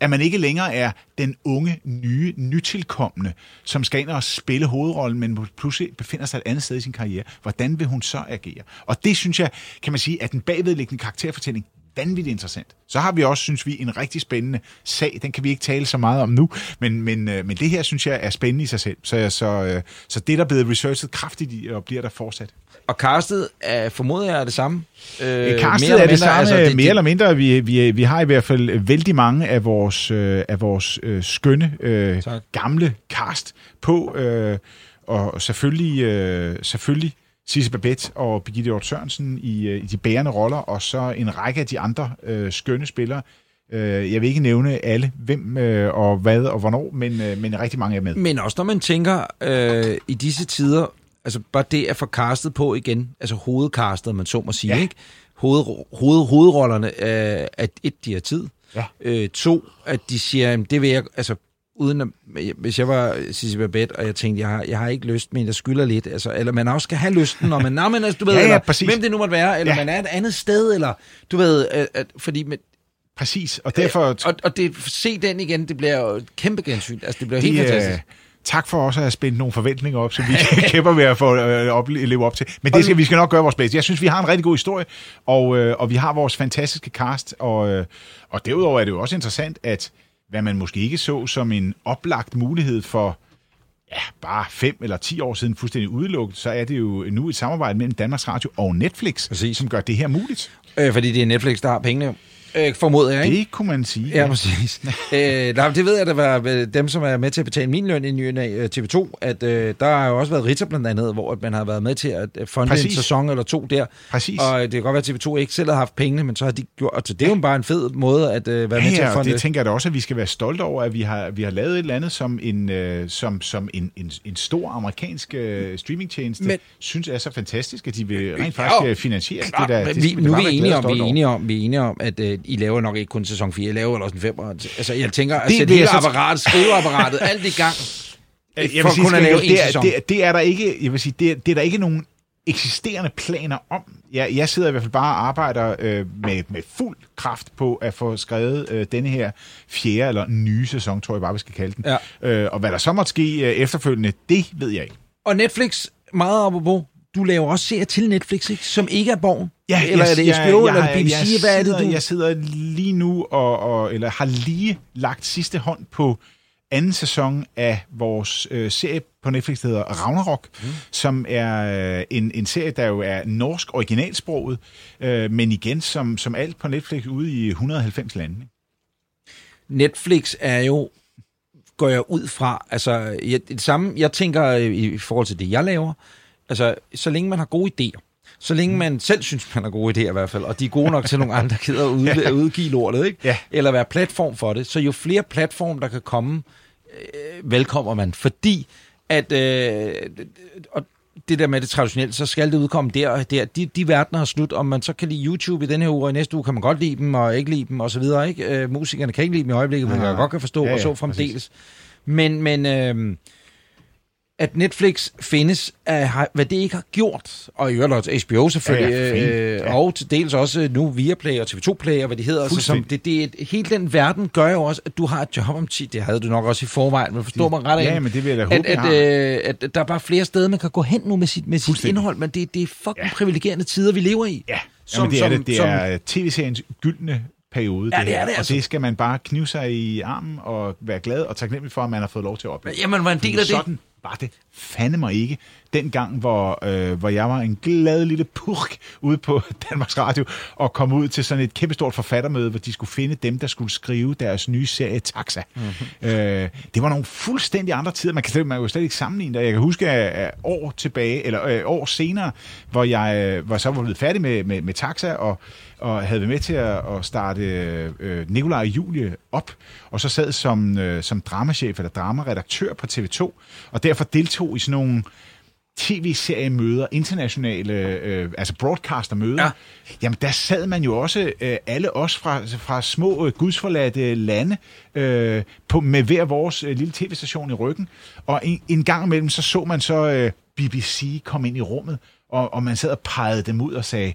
At man ikke længere er den unge, nye, nytilkommende, som skal ind og spille hovedrollen, men pludselig befinder sig et andet sted i sin karriere. Hvordan vil hun så agere? Og det synes jeg, kan man sige, at den bagvedliggende karakterfortælling vanvittigt interessant. Så har vi også, synes vi, en rigtig spændende sag. Den kan vi ikke tale så meget om nu, men, men, øh, men det her, synes jeg, er spændende i sig selv. Så, så, øh, så det er der blevet researchet kraftigt i, og bliver der fortsat. Og castet er, formoder jeg, er det samme? Øh, Castet er det samme, altså, det, mere eller mindre. Vi, vi, vi har i hvert fald vældig mange af vores, øh, af vores øh, skønne, øh, Tak. gamle cast på, øh, og selvfølgelig, øh, selvfølgelig Sisse Babette og Birgitte Hjort Sørensen i, øh, i de bærende roller, og så en række af de andre øh, skønne spillere. Øh, jeg vil ikke nævne alle, hvem øh, og hvad og hvornår, men, øh, men rigtig mange er med. Men også når man tænker øh, i disse tider, altså bare det at få castet på igen, altså hovedcastet, man så må sige, Ja. ja. ikke? Hoved, hoved, hovedrollerne, øh, at et, de har tid. Ja. Øh, to, at de siger, jamen, det vil jeg, altså uden at, hvis jeg var Sissy Babette, og jeg tænkte, jeg har, jeg har ikke lyst, men jeg skylder lidt, altså, eller man også skal have lysten, og man, nej, men altså, du ved, Ja, ja, eller, præcis. hvem det nu måtte være, eller Ja. man er et andet sted, eller du ved, at, at, fordi, men, Præcis, og derfor... og, og det, se den igen, det bliver jo et kæmpe gensyn, altså det bliver helt de, øh, fantastisk. tak for også at have spændt nogle forventninger op, som vi kæmper med at få øh, op, leve op til. Men det skal, vi skal nok gøre vores bedste. Jeg synes, vi har en rigtig god historie, og, øh, og vi har vores fantastiske cast, og, øh, og derudover er det jo også interessant, at hvad man måske ikke så som en oplagt mulighed for ja, bare fem eller ti år siden fuldstændig udelukket, så er det jo nu et samarbejde mellem Danmarks Radio og Netflix, Præcis. som gør det her muligt. Øh, fordi det er Netflix, der har pengene, øh, formoder jeg, ikke? Det kunne man sige. Ja, præcis. øh, nej, det ved jeg, der var øh, dem, som er med til at betale min løn i ny af TV2, at øh, der har jo også været Ritter blandt andet, hvor at man har været med til at øh, fonde en Præcis. sæson eller to der. Præcis. Og øh, det kan godt være, at TV2 ikke selv har haft pengene, men så har de gjort så det. er jo bare en fed måde at øh, være med til Ja, at ja, og fonde. det tænker jeg da også, at vi skal være stolte over, at vi har, vi har lavet et eller andet, som en, øh, som, som en, en, en stor amerikansk øh, streamingtjeneste Men- synes er så fantastisk, at de vil rent faktisk Ja, øh, finansiere Klar, det. Der, det vi, nu er vi enige om, og vi er enige om, vi er enige om, at øh, I laver nok ikke kun sæson 4, I laver også en 5. Altså, jeg tænker, at Det sætte vil hele jeg så- apparatet, skriveapparatet, alt i gang, over. for at kunne skal lave jeg- en det, er, sæson. det, det er der ikke, jeg vil sige, det er, det er der ikke nogen eksisterende planer om. Jeg, jeg sidder i hvert fald bare og arbejder øh, med, med fuld kraft på at få skrevet øh, denne her fjerde eller nye sæson, tror jeg bare, vi skal kalde den. Ja. Øh, og hvad der så måtte ske øh, efterfølgende, det ved jeg ikke. Og Netflix, meget apropos, du laver også serier til Netflix, ikke? som ikke er Borgen. Ja, eller jeg, er det jeg- HBO, jeg, eller er det jeg, BBC? jeg, Hvad er det, du... Jeg sidder lige nu, og, og, eller har lige lagt sidste hånd på anden sæson af vores øh, serie på Netflix, der hedder Ragnarok, mm. som er øh, en, en serie, der jo er norsk originalsproget, øh, men igen, som, som alt på Netflix, ude i 190 lande. ikke? Netflix er jo, går jeg ud fra, altså jeg, det samme, jeg tænker øh, i forhold til det, jeg laver, altså så længe man har gode idéer, så længe man selv synes, man har gode idéer i hvert fald, og de er gode nok til nogle andre, der gider at ud, ja. udgive lortet, ikke? Ja. eller være platform for det, så jo flere platform, der kan komme, øh, velkommer man, fordi at, øh, og det der med det traditionelle, så skal det udkomme der og der. De, de verdener er slut, om man så kan lide YouTube i denne her uge, og i næste uge kan man godt lide dem, og ikke lide dem, og så videre. Ikke? Øh, musikerne kan ikke lide dem i øjeblikket, men Nej, jeg godt kan forstå, Ja, og ja, så fremdeles. Men, men øh, at Netflix findes, af, hvad det ikke har gjort, og i øvrigt også HBO selvfølgelig, Ja, ja, øh, Ja. og til dels også nu Viaplay og TV2 Play, og hvad de hedder. Altså, som, det, det, er hele den verden gør jo også, at du har et job om 10. Det havde du nok også i forvejen, men forstår mig ret af. Ja, men det vil jeg da at, håbe, at, har. øh, at der er bare flere steder, man kan gå hen nu med sit, med sit indhold, men det, det er fucking ja. Ja. privilegerende tider, vi lever i. Ja, Som- Jamen, det er som- det. Det som- er tv-seriens gyldne periode, Ja, det, det er det, altså. og det skal man bare knive sig i armen og være glad og taknemmelig for, at man har fået lov til at opleve. Jamen, var en del af det. Var det fandme mig ikke. Den gang, hvor, øh, hvor jeg var en glad lille purk ude på Danmarks Radio, og kom ud til sådan et kæmpestort forfattermøde, hvor de skulle finde dem, der skulle skrive deres nye serie Taxa. Mhm. Mm-hmm. Øh, det var nogle fuldstændig andre tider. Man kan, slet- man kan jo slet ikke sammenligne det. Jeg kan huske, at, år tilbage, eller øh, år senere, hvor jeg øh, var så var blevet færdig med, med, med Taxa, og, og havde været med til at, at starte øh, Nikolaj og Julie op, og så sad som, øh, som dramachef eller dramaredaktør på TV2, og derfor deltog i sådan nogle tv-seriemøder, internationale, øh, altså broadcastermøder, Ja. ja. jamen der sad man jo også, øh, alle os fra, fra små øh, gudsforladte lande, øh, på, med hver vores øh, lille tv-station i ryggen, og en, en gang imellem så så man så øh, BBC komme ind i rummet, og, og man sad og pegede dem ud og sagde,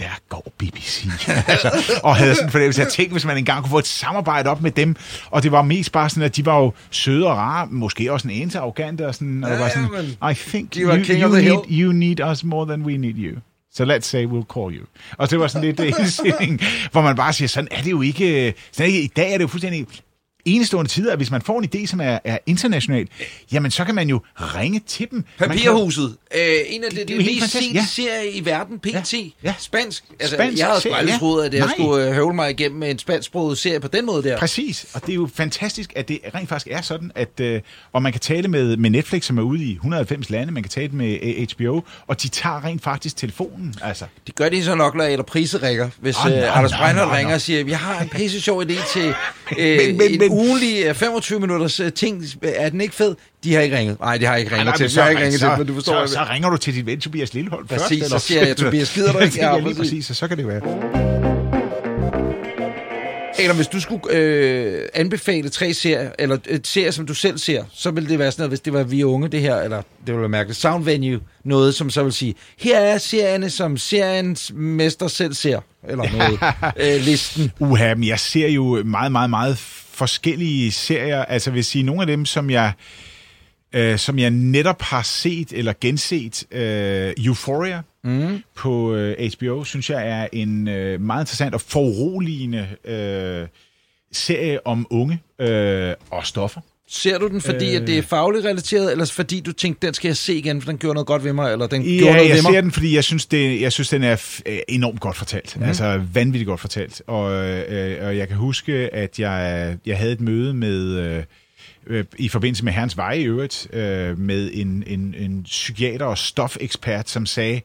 der går BBC. altså, og havde sådan en fornemmelse af, tænk, hvis man engang kunne få et samarbejde op med dem. Og det var mest bare sådan, at de var jo søde og rare, måske også en eneste arrogante, og, sådan, og Ja, var sådan, men I think you, you, the need, you need us more than we need you. So let's say we'll call you. Og det var sådan lidt en indstilling, hvor man bare siger, sådan er det jo ikke. Sådan er det ikke. I dag er det jo fuldstændig enestående tider, at hvis man får en idé, som er, er international, jamen så kan man jo ringe til dem. Man kan- Papirhuset. Øh, en af de, Det de helt mest sete ja. serier i verden, PT. Ja, ja. Spansk. Altså, Spansk jeg havde sgu aldrig troet, at jeg Nej. skulle øh, høvle mig igennem med en spansksproget serie på den måde der. Præcis, og det er jo fantastisk, at det rent faktisk er sådan, at øh, og man kan tale med, med Netflix, som er ude i 190 lande, man kan tale med øh, HBO, og de tager rent faktisk telefonen, altså. Det gør de så nok, når eller Prise ringer. Hvis Ah, øh, nej, Anders nej, Breinholt nej, ringer nej. og siger, jeg har en pisse sjov idé til øh, Men- men- en men- ugenlig øh, 25 minutters øh, ting. Er den ikke fed? De har ikke ringet. Nej, de har ikke ringet Nej, til. men De har ikke ringet så, til, men du forstår, så, så, jeg så ringer du til din ven Tobias Lillehold Præcis, først. så eller- siger jeg, Tobias, gider du ikke? Ja, lige præcis. præcis, så så kan det være. Eller hvis du skulle øh, anbefale tre serier, eller et serie, som du selv ser, så ville det være sådan noget, hvis det var Vi Unge, det her, eller det ville være mærkeligt, Sound Venue, noget, som så vil sige, her er serierne, som seriens mester selv ser, eller noget, øh, listen. Uha, men jeg ser jo meget, meget, meget forskellige serier. Altså vil sige, nogle af dem, som jeg, øh, som jeg netop har set eller genset, øh, Euphoria mm. på øh, HBO, synes jeg er en øh, meget interessant og foruroligende øh, serie om unge øh, og stoffer. Ser du den, fordi øh... at det er fagligt relateret, eller fordi du tænkte, den skal jeg se igen, for den gjorde noget godt ved mig, eller den ja, gjorde noget jeg ved mig? ser den, fordi jeg synes, det, jeg synes den er øh, enormt godt fortalt. Mm. Altså vanvittigt godt fortalt. Og, øh, og jeg kan huske, at jeg, jeg havde et møde med... Øh, øh, i forbindelse med Herrens Veje i øvrigt, øh, med en, en, en psykiater og stofekspert, som sagde,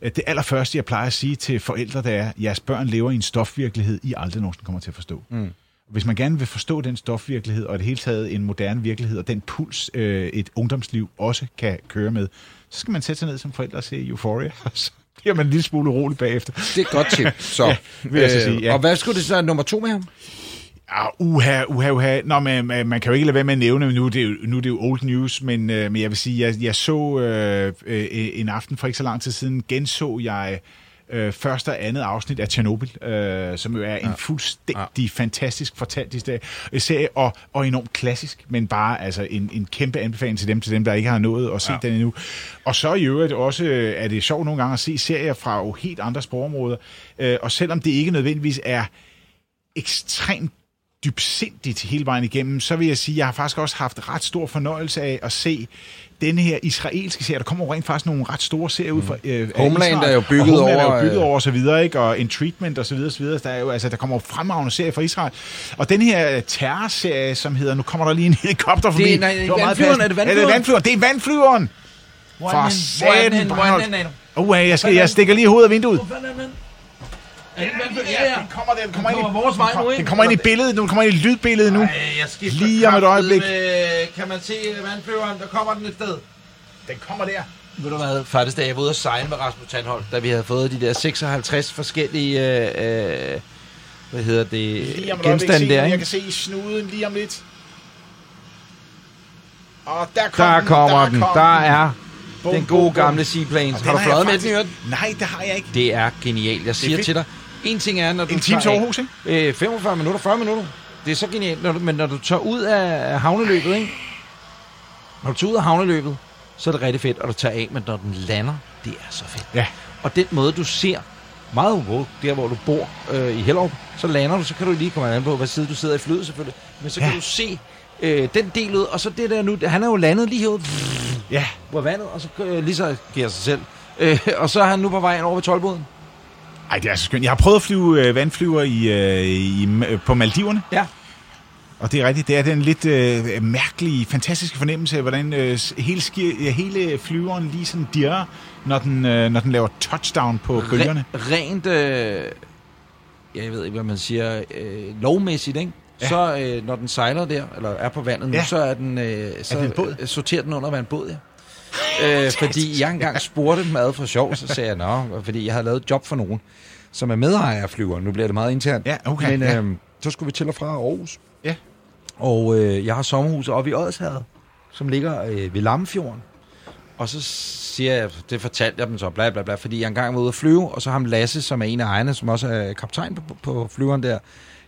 at det allerførste, jeg plejer at sige til forældre, det er, at jeres børn lever i en stofvirkelighed, I aldrig nogensinde kommer til at forstå. Mm. Hvis man gerne vil forstå den stofvirkelighed, og det hele taget en moderne virkelighed, og den puls, øh, et ungdomsliv også kan køre med, så skal man sætte sig ned som forældre og se Euphoria, og så bliver man en lille smule urolig bagefter. Det er et godt tip. Så. Ja, vil jeg så sige, ja. Og hvad skulle det så nummer to med ham? Ah, uha, uha, uha. Nå, man, man kan jo ikke lade være med at nævne, men nu er det jo, nu er det jo old news, men, øh, men jeg vil sige, jeg, jeg så øh, øh, en aften for ikke så lang tid siden, genså jeg øh, første og andet afsnit af Chernobyl, øh, som jo er en fuldstændig ja. fantastisk fortalt historie, serie, og, og enormt klassisk, men bare altså en, en kæmpe anbefaling til dem, til dem, der ikke har nået at se ja. den endnu. Og så i øvrigt også øh, er det sjovt nogle gange at se serier fra jo helt andre sprogområder, øh, og selvom det ikke nødvendigvis er ekstremt dybsindigt hele vejen igennem, så vil jeg sige, at jeg har faktisk også haft ret stor fornøjelse af at se denne her israelske serie. Der kommer jo rent faktisk nogle ret store serier ud fra øh, Homeland Israel, er jo bygget og Homeland over, er jo bygget øh, over og så videre, ikke? og en treatment og så videre, så videre. Der, er jo, altså, der kommer jo fremragende serier fra Israel. Og den her terrorserie, som hedder, nu kommer der lige en helikopter forbi. Det er- nej, var meget vandflyveren, passende. er det Ja, det er vandflyveren? vandflyveren. Det er vandflyveren. Hvor For er den hen? Hvor er den hen? Hvor er den hen, Nano? Uh, jeg, skal, jeg stikker lige hovedet af vinduet. Hvor er den? Er Ja, ja, den kommer der. Den kommer, Den ind i, kommer vores vej nu, den ikke? kommer ind i billedet nu. Den kommer ind i lydbilledet nu. Ej, jeg skifter Lige om et øjeblik. kraftedeme. Kan man se vandflyveren? Der kommer den et sted. Den kommer der. Ved du hvad, faktisk da jeg var ude at sejle med Rasmus Tandholt, da vi havde fået de der 56 forskellige, øh, øh, hvad hedder det, genstande der, jeg ikke? kan se i snuden lige om lidt. Og der kom Der den, kommer den. kom Der er Bum, den gode bum. gamle Seaplanes. Og Har du den jeg fløjet med den i øvrigt? Nej, det har jeg ikke. Det er genialt. Jeg siger til dig, en ting er, når du En time til Aarhus, ikke? Øh, 45 minutter, 40 minutter. Det er så genialt. Når du, men når du tager ud af havneløbet, ikke? Når du tager ud af havneløbet, så er det rigtig fedt, og du tager af, men når den lander, det er så fedt. Ja. Og den måde, du ser meget hvor, der, hvor du bor øh, i Hellerup, så lander du, så kan du lige komme an på, hvad side du sidder i flyet selvfølgelig, men så kan Ja. du se øh, den del ud, og så det der nu, han er jo landet lige herude, Ja. hvor vandet, og så øh, lige så giver sig selv. Øh, og så er han nu på vej over ved tolvboden. Ej, det er så skønt. Jeg har prøvet at flyve øh, vandflyver i, øh, i, øh, på Maldiverne, Ja. og det er rigtigt. Det er den lidt øh, mærkelige, fantastiske fornemmelse af, hvordan øh, hele, ski- hele flyveren lige sådan dirrer, når den, øh, når den laver touchdown på bølgerne. Re- rent, øh, jeg ved ikke, hvad man siger, øh, lovmæssigt, ikke? Ja. Så øh, når den sejler der, eller er på vandet nu, Ja. så er den, øh, så det en båd? øh, sorterer den under at være en båd, ja. Øh, fordi jeg engang spurgte dem ad for sjov, så sagde jeg, nå, fordi jeg havde lavet et job for nogen, som er medejer af flyveren. Nu bliver det meget internt. Ja, okay, Men ja. øh, så skulle vi til og fra Aarhus. Ja. Og øh, jeg har sommerhuset oppe i Odshavet, som ligger øh, ved Lammefjorden. Og så siger jeg, det fortalte jeg dem så, bla bla bla, fordi jeg engang var ude at flyve, og så ham Lasse, som er en af ejerne, som også er kaptajn på, på flyveren der,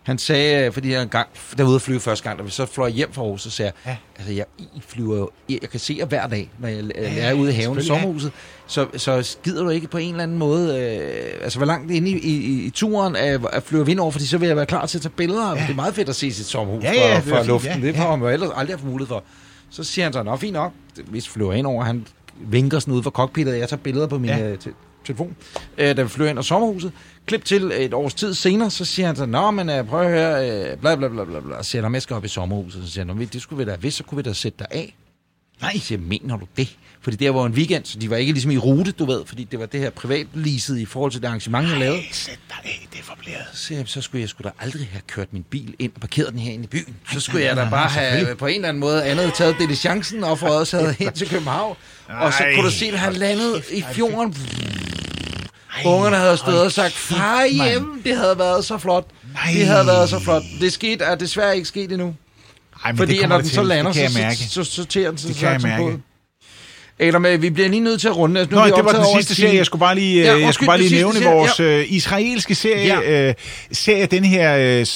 han sagde, øh, fordi jeg engang, der ude at flyve første gang, da vi så fløj hjem fra Aarhus, så sagde jeg, Ja. altså jeg I flyver jo, jeg jeg kan se jer hver dag, når jeg, jeg Ja, er ude i haven i sommerhuset, så, så skider du ikke på en eller anden måde, øh, altså hvor langt inde i, i, i turen at, at flyve vind over, fordi så vil jeg være klar til at tage billeder, ja. det er meget fedt at se sit sommerhus Ja, ja, fra, fra luften, ja, det har man jo ellers aldrig haft mulighed for. Så siger han så, nå fint nok, vi flyver ind over, han vinker sådan ud fra cockpittet, jeg tager billeder på min Ja. te- telefon, øh, da vi flyver ind over sommerhuset. Klip til et års tid senere, så siger han så, nå, men øh, prøv at høre, øh, bla bla bla bla bla, og siger, når jeg skal op i sommerhuset, så siger han, "Nå, det skulle vi da, hvis, så kunne vi da sætte dig af. Nej, siger, mener du det? Fordi det var en weekend, så de var ikke ligesom i rute, du ved, fordi det var det her privatleaset i forhold til det arrangement, jeg lavede. Sæt dig af, det er for blæret. Så, jeg, så skulle jeg sgu da aldrig have kørt min bil ind og parkeret den her ind i byen. Så skulle jeg da bare have på en eller anden måde andet taget det chancen og fået også havde hen til København. Og så kunne du se, at han landede i fjorden. Ungerne havde stået og sagt, far hjem, det havde været så flot. Nej. Det havde været så flot. Det skete, er desværre ikke sket endnu. Ej, men Fordi det når den så lander, så, mærke. så, så sorterer den sig Det kan jeg mærke. På. Adam, øh, vi bliver lige nødt til at runde. Altså, nu Nå, det var den sidste serie. Jeg skulle bare lige, Ja, ja, jeg skulle bare lige nævne serie, vores øh, israelske serie, Ja. øh, serie, den her øh,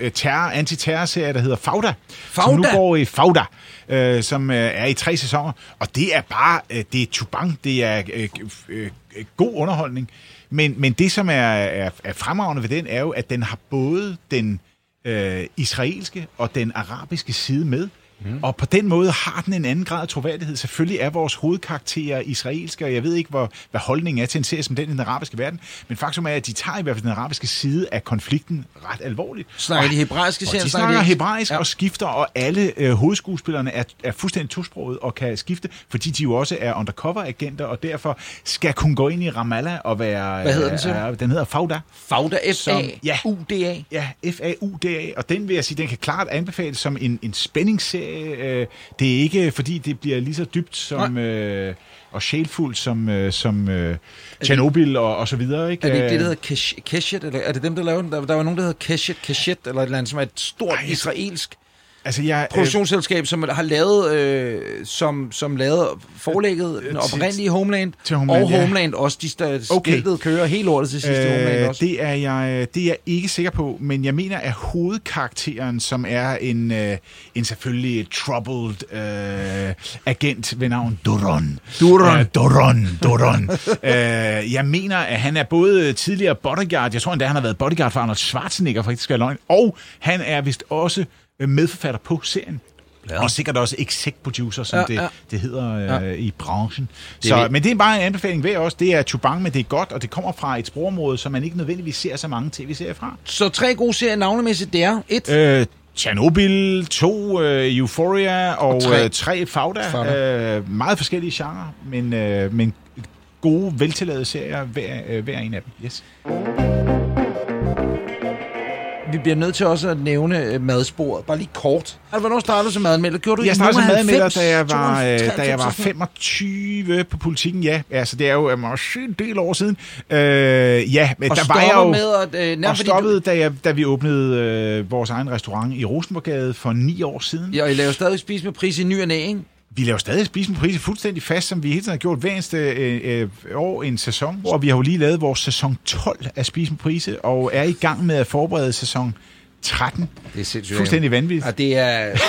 øh, terror, antiterror-serie, der hedder Fauda. Som Fauda? nu går i Fauda, øh, som øh, er i tre sæsoner. Og det er bare, øh, det er chubang, det er øh, øh, øh, god underholdning. Men, men det, som er, er, er fremragende ved den, er jo, at den har både den øh, israelske og den arabiske side med. Mm. Og på den måde har den en anden grad af troværdighed. Selvfølgelig er vores hovedkarakterer israelske, og jeg ved ikke, hvor, hvad holdningen er til en serie som den i den arabiske verden. Men faktum er, at de tager i hvert fald den arabiske side af konflikten ret alvorligt. Snakker Og- de hebraiske serier? de snakker de- hebraisk Ja. og skifter, og alle øh, hovedskuespillerne er, er fuldstændig tosproget og kan skifte, fordi de jo også er undercover-agenter, og derfor skal kunne gå ind i Ramallah og være... Hvad hedder den, siger du? øh, Den hedder Fauda. Fauda. F-A-U-D-A. Ja, F-A-U-D-A, og den vil jeg sige, den kan klart anbefales som en, en spændingsserie. Øh, Det er ikke, fordi det bliver lige så dybt som, øh, og sjælfuldt som, øh, som øh, Tjernobyl og, og så videre. Ikke? Er det ikke det, der Øh, hedder Kesh- Keshet? Eller er det dem, der lavede den? Der, der var nogen, der hedder Keshet, Keshet, eller et eller andet, som er et stort Ej, israelsk Altså, jeg, øh, produktionsselskab, som har lavet, øh, som, som lavede forlægget, den til- oprindelige Homeland, til Homeland, og ja. Homeland også. De der Okay. skiltet kører helt lortet til sidste Homeland Øh, også. det, er jeg, det er jeg ikke sikker på, men jeg mener, at hovedkarakteren, som er en, øh, en selvfølgelig troubled øh, agent ved navn Duron. Duron. Øh, Duron, Duron. øh, jeg mener, at han er både tidligere bodyguard, jeg tror endda, han har været bodyguard for Arnold Schwarzenegger, faktisk jeg løgn, og han er vist også øh, medforfatter på serien. Ja. Og sikkert også exec producer, som Ja, ja, det, det hedder øh, Ja. i branchen. Det Så, men det er bare en anbefaling ved også. Det er Chubang, men det er godt, og det kommer fra et sprogområde, som man ikke nødvendigvis ser så mange tv-serier fra. Så tre gode serier navnemæssigt, det er et. Øh, Chernobyl, to øh, Euphoria og, Og tre. øh, tre Fauda. Fauda. Øh, meget forskellige genrer, men, øh, men gode, veltillavede serier, hver, øh, hver en af dem. Yes. Vi bliver nødt til også at nævne øh, madsporet. Bare lige kort. Altså, hvornår startede du som madmelder? Gjorde du Jeg startede som 90, da jeg var, øh, 92, da jeg var 93? 25 på politikken, ja. Altså, det er jo også en del år siden. Øh, ja, men Og der var jeg jo... med at... Øh, nær, og stoppede, da, jeg, da vi åbnede øh, vores egen restaurant i Rosenborgade for ni år siden. Ja, og I laver stadig spise med pris i ny og næ, ikke? Vi laver stadig spisen på fuldstændig fast, som vi hele tiden har gjort hver eneste øh, øh, år en sæson. Og vi har jo lige lavet vores sæson 12 af spisen på prise, og er i gang med at forberede sæson 13. Det er sindssygt. Fuldstændig vanvittigt. Ja, det er, det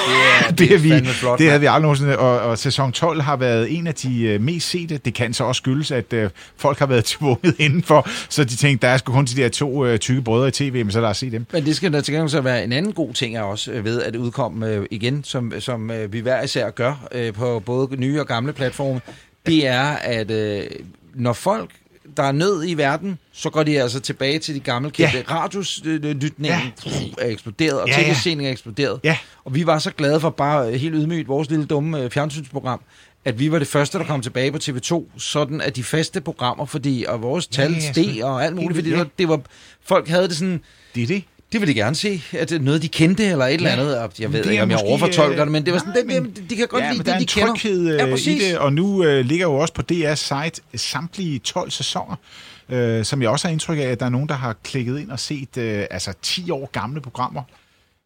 er, det, er vi, flot. det havde vi aldrig nogensinde, og, og sæson 12 har været en af de øh, mest sete. Det kan så også skyldes, at øh, folk har været tvunget indenfor, så de tænkte, der er sgu kun de der to øh, tykke brødre i tv, men så lad os se dem. Men det skal da til gengæld så være en anden god ting også øh, ved at udkomme øh, igen, som, som øh, vi hver især gør øh, på både nye og gamle platforme. Det er, at øh, når folk der er nød i verden, så går de altså tilbage til de gamle kendte. Ja. Radioslytningen ja. er eksploderet, og Ja, ja. tv-seningen er eksploderet. Ja. Og vi var så glade for bare øh, helt ydmygt vores lille dumme øh, fjernsynsprogram, at vi var det første, der kom tilbage på TV2, sådan at de faste programmer, fordi og vores tal Ja, ja, steg og alt muligt, fordi det vildt, var, det var, folk havde det sådan, Det er det. Det vil de gerne se, at det er noget, de kendte eller et eller andet. Og Jeg ved ikke, om jeg overfortolker øh, det, men det var sådan, nej, det, det, de kan godt ja, lide det, der er de en kender. tryghed Ja, ja, i det, og nu øh, ligger jo også på DR's site samtlige 12 sæsoner, øh, som jeg også har indtryk af, at der er nogen, der har klikket ind og set øh, altså 10 år gamle programmer,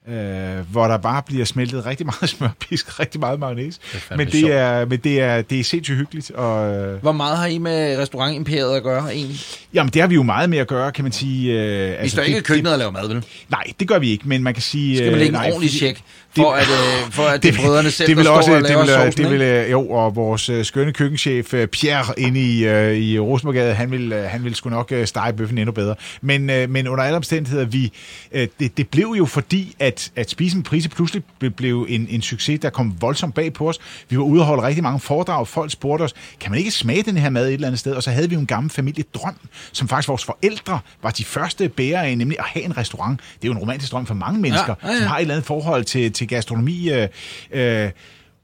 øh, hvor der bare bliver smeltet rigtig meget smørpisk, rigtig meget mayonnaise. fandme Men det sjovt. er, men det er, det er sindssygt hyggeligt. Og, øh, Hvor meget har I med restaurantimperiet at gøre egentlig? jamen, det har vi jo meget med at gøre, kan man sige. Øh, Vi står ikke i køkkenet og laver mad, vel? Det, nej, det gør vi ikke, men man kan sige... Skal man øh, lægge en nej, ordentlig fordi- tjek, for at, øh, for at det, det brødrene selv, det der vil står også, og det laver vil, øh, sovsen, det vil, ikke? øh, jo, og vores øh, skønne køkkenchef øh, Pierre inde i, øh, i Rosenborgade, han vil, øh, han vil sgu nok øh, stege bøffen endnu bedre. Men, øh, men under alle omstændigheder, vi, øh, det, det blev jo fordi, at, at Spisen Prise pludselig ble- blev en, en succes, der kom voldsomt bag på os. Vi var ude og holde rigtig mange foredrag, folk spurgte os, kan man ikke smage den her mad et eller andet sted? Og så havde vi jo en gammel familiedrøm, som faktisk vores forældre var de første bærere af, nemlig at have en restaurant. Det er jo en romantisk drøm for mange mennesker, ja, ja. som har et eller andet forhold til, til gastronomi. Øh, øh,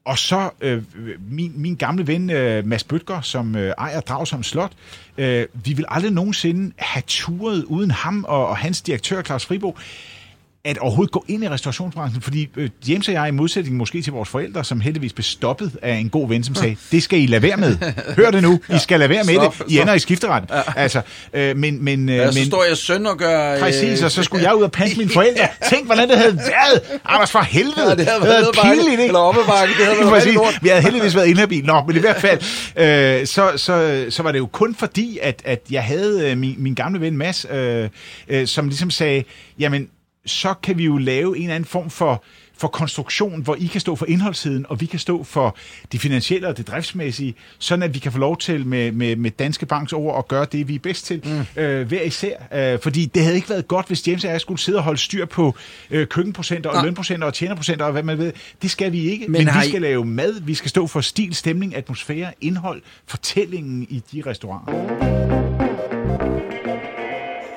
og så øh, min, min gamle ven øh, Mads Bøtger, som øh, ejer Dragsom Slot, øh, vi vil aldrig nogensinde have turet uden ham og, og hans direktør Claus Fribo. At overhovedet gå ind i restaurationsbranchen, fordi øh, James og jeg, i modsætning måske til vores forældre, som heldigvis blev stoppet af en god ven, som sagde, det skal I lade være med. Hør det nu, I skal lade være med Stop, det. I ender i skifteret. Altså, øh, men, men, øh, Ja, så men, står jeg søn og gør... øh, Præcis, og så skulle jeg ud og passe mine forældre. Tænk, hvordan det havde været. Anders, for helvede. Ja, det havde været pinligt, ikke? Eller oppe bakke, det havde været Præcis. Vi havde heldigvis været inhabil. Nå, men i hvert fald, øh, så, så, så var det jo kun fordi, at, at jeg havde øh, min, min gamle ven Mads, øh, øh, som ligesom sagde, jamen, så kan vi jo lave en eller anden form for for konstruktion, hvor I kan stå for indholdssiden, og vi kan stå for det finansielle og det driftsmæssige, sådan at vi kan få lov til med, med, med Danske Banks ord at gøre det, vi er bedst til, mm. øh, hver især. Øh, fordi det havde ikke været godt, hvis James og jeg skulle sidde og holde styr på øh, køkkenprocenter og Nej. lønprocenter og tjenerprocenter og hvad man ved. Det skal vi ikke, Men men, vi I- skal lave mad, vi skal stå for stil, stemning, atmosfære, indhold, fortællingen i de restauranter.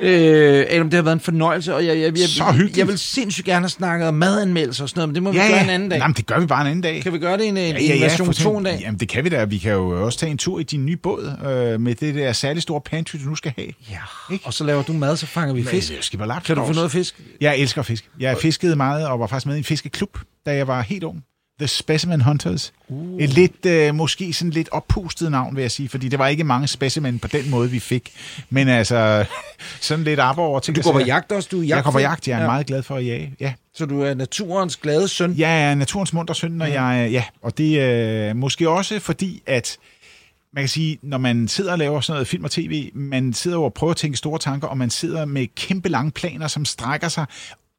Øh, Adam, det har været en fornøjelse, og jeg, jeg, jeg, Så jeg, hyggeligt. jeg vil sindssygt gerne have snakket om madanmeldelser og sådan noget, men det må vi gøre en anden dag. Jamen, det gør vi bare en anden dag. Kan vi gøre det i en, en Ja, ja, ja, version for 2 en dag? Jamen, det kan vi da. Vi kan jo også tage en tur i din nye båd øh, med det der særligt store pantry, du nu skal have. Ja, Ikke? og så laver du mad, så fanger vi fisk. Det skal være lagt Kan du få noget fisk? Jeg elsker fisk. Jeg fiskede meget og var faktisk med i en fiskeklub, da jeg var helt ung. The Specimen Hunters. Uh. Et lidt, øh, måske sådan lidt oppustet navn, vil jeg sige, fordi det var ikke mange specimen på den måde, vi fik. Men altså, sådan lidt op over ting. Du går på jagt også, du er Jeg går på jagt, jeg er ja. meget glad for at jage. Ja. Så du er naturens glade søn. Jeg er naturens munter søn, når jeg, ja, og det er øh, måske også fordi, at man kan sige, når man sidder og laver sådan noget film og tv, man sidder jo og prøver at tænke store tanker, og man sidder med kæmpe lange planer, som strækker sig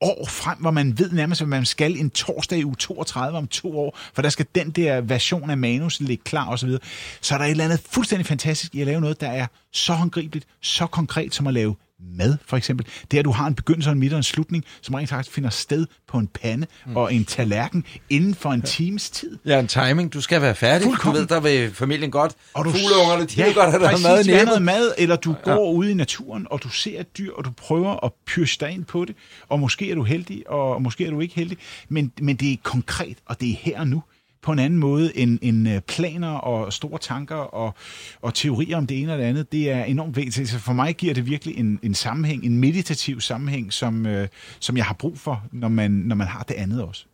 år frem, hvor man ved nærmest, hvad man skal en torsdag i uge 32 om to år, for der skal den der version af manus ligge klar osv. Så, så er der et eller andet fuldstændig fantastisk i at lave noget, der er så håndgribeligt, så konkret som at lave mad, for eksempel. Det er, at du har en begyndelse, en midt og en slutning, som rent faktisk finder sted på en pande mm. og en tallerken inden for en times tid. Ja, en timing. Du skal være færdig. Fuldkommen. Du ved, der vil familien godt. Og du, Fugleungerne, de vil godt have der præcis, mad i noget mad, eller du ja. går ud i naturen, og du ser et dyr, og du prøver at pyrse dig ind på det, og måske er du heldig, og måske er du ikke heldig, men, men det er konkret, og det er her og nu på en anden måde end, end øh, planer og store tanker og, og teorier om det ene og det andet. Det er enormt vigtigt. Så for mig giver det virkelig en, en sammenhæng, en meditativ sammenhæng, som, øh, som jeg har brug for, når man, når man har det andet også.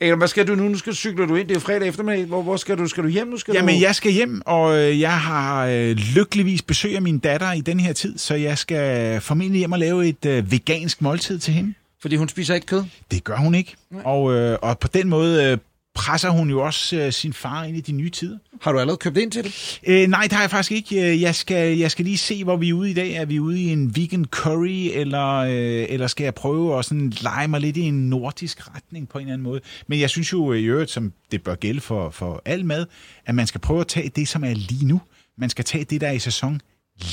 Adam, hvad skal du nu? Nu skal cykler du ind. Det er fredag eftermiddag. Hvor, hvor skal du? Skal du hjem nu? Skal Jamen, du... jeg skal hjem, og øh, jeg har øh, lykkeligvis besøg af min datter i den her tid, så jeg skal formentlig hjem og lave et øh, vegansk måltid til hende. Fordi hun spiser ikke kød. Det gør hun ikke. Og, øh, og på den måde øh, presser hun jo også øh, sin far ind i de nye tider. Har du allerede købt ind til det? Øh, nej, det har jeg faktisk ikke. Øh, Jeg skal, jeg skal lige se, hvor vi er ude i dag. Er vi ude i en vegan curry, eller, øh, eller skal jeg prøve at sådan lege mig lidt i en nordisk retning på en eller anden måde? Men jeg synes jo i øvrigt, som det bør gælde for, for al mad, at man skal prøve at tage det, som er lige nu. Man skal tage det, der er i sæson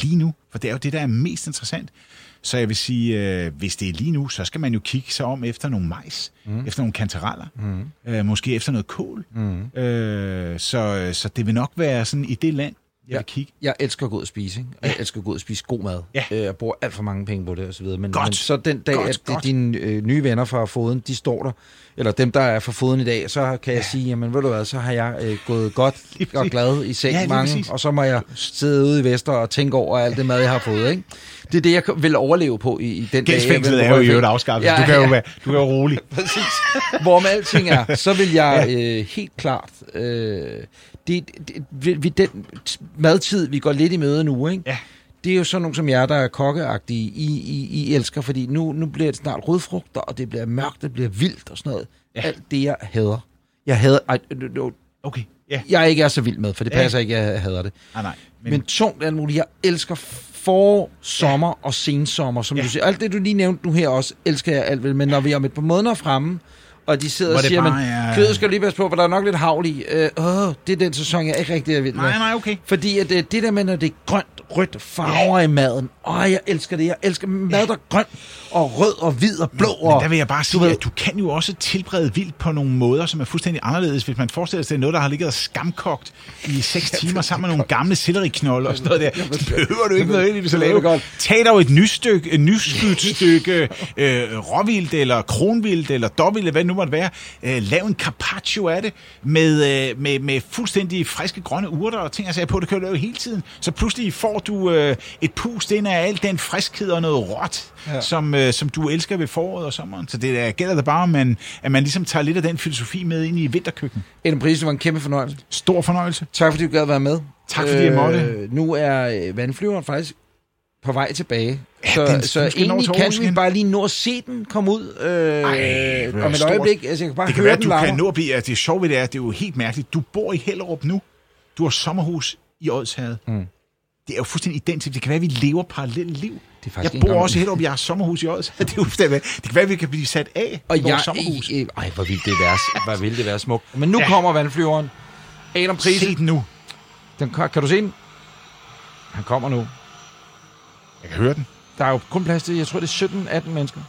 lige nu, for det er jo det, der er mest interessant. Så jeg vil sige, øh, hvis det er lige nu, så skal man jo kigge sig om efter nogle majs, mm. efter nogle kantereller, mm. øh, måske efter noget kål. Mm. Øh, så, så det vil nok være sådan i det land, jeg Ja. vil kigge. Jeg elsker at gå ud og spise, ikke? Og Jeg elsker at gå ud og spise god mad. Ja. Øh, Jeg bruger alt for mange penge på det og så videre. Men, Godt. men så den dag, Godt, at godt. dine øh, nye venner fra Foden, de står der, eller dem, der er fra Foden i dag, så kan jeg sige, jamen ved du hvad, så har jeg øh, gået godt og glad i seng Ja, ja, mange, præcis. og så må jeg sidde ude i Vester og tænke over alt det mad, jeg har fået, ikke? Det er det, jeg vil overleve på i, i den dag. jeg Gældsfængslet er jo i øvrigt afskaffet. Ja, du kan jo være, du kan jo rolig. Præcis. Hvorom alting er, så vil jeg øh, helt klart... Øh, det, det, vi, den madtid, vi går lidt i møde nu, ikke? Ja. det er jo sådan nogle som jer, der er kokkeagtige, I, I, I elsker, fordi nu, nu bliver det snart rødfrugter, og det bliver mørkt, det bliver vildt og sådan noget. Ja. Ja. Alt det, jeg hader. Jeg hader... Ej, nu- nu- Okay, ja. jeg ikke er så vild med, for det Ja. passer ikke, jeg hader det. Nej, nej. Men, Men tungt alt muligt. Jeg elsker forår, sommer ja. og sensommer, som Ja. ja. du siger. Alt det, du lige nævnte nu her også, elsker jeg alt vel. Men når vi er om et par måneder fremme, og de sidder og siger, bare er- kødet skal lige passe på, for der er nok lidt havl i. Øh, åh, det er den sæson, jeg ikke rigtig er vild med. Nej, nej, okay. Fordi at, øh, det der med, når det er grønt, rødt, farver i maden. Åh, jeg elsker det. Jeg elsker mad, der er grøn og rød og hvid og blå. Men og, der vil jeg bare du sige, ved- at du kan jo også tilberede vildt på nogle måder, som er fuldstændig anderledes, hvis man forestiller sig, at noget, der har ligget og skamkogt i 6 timer sammen med nogle gamle selleriknolde og sådan noget der. Så behøver du ikke at Jeg ved lave. Tag dog et nystykke, et nyskydt stykke øh, råvildt, eller kronvildt, eller dobbelt, hvad det nu måtte være. Øh, lav en carpaccio af det, med, øh, med, med fuldstændig friske grønne urter og ting, jeg sagde på, det kan du lave hele tiden. Så pludselig får du øh, et pust ind af al den friskhed og noget råt, ja. som, øh, som du elsker ved foråret og sommeren. Så det der, gælder det bare, om man, at man ligesom tager lidt af den filosofi med ind i vinterkøkkenet. Ellen Pris, det var en kæmpe fornøjelse. Stor fornøjelse. Tak fordi du gad være med. Tak fordi jeg måtte. Nu er øh, vandflyveren faktisk på vej tilbage. Ja, så den- så egentlig kan vi igen. bare lige nå at se den komme ud øh, Ej, om et stort. øjeblik. Altså, jeg kan bare Det kan høre være, at den du kan larmer. nå at blive... at Det sjove ved det er, at det er jo helt mærkeligt. Du bor i Hellerup nu. Du har sommerhus i Odsherred. Mm. Det er jo fuldstændig identisk. Det kan være, at vi lever parallelle liv. Det er jeg bor engang- også i Hellerup. Jeg har sommerhus i Odsherred. Det, er det, kan være, at vi kan blive sat af Og i vores jeg, sommerhus. øh, ej, hvor vildt det være, hvor vildt det være smukt. Men nu ja. Kommer vandflyveren. Adam Prise, Se den nu. den, kan kan du se den? Han kommer nu. Jeg kan høre den. Der er jo kun plads til, jeg tror, det er 17-18 mennesker.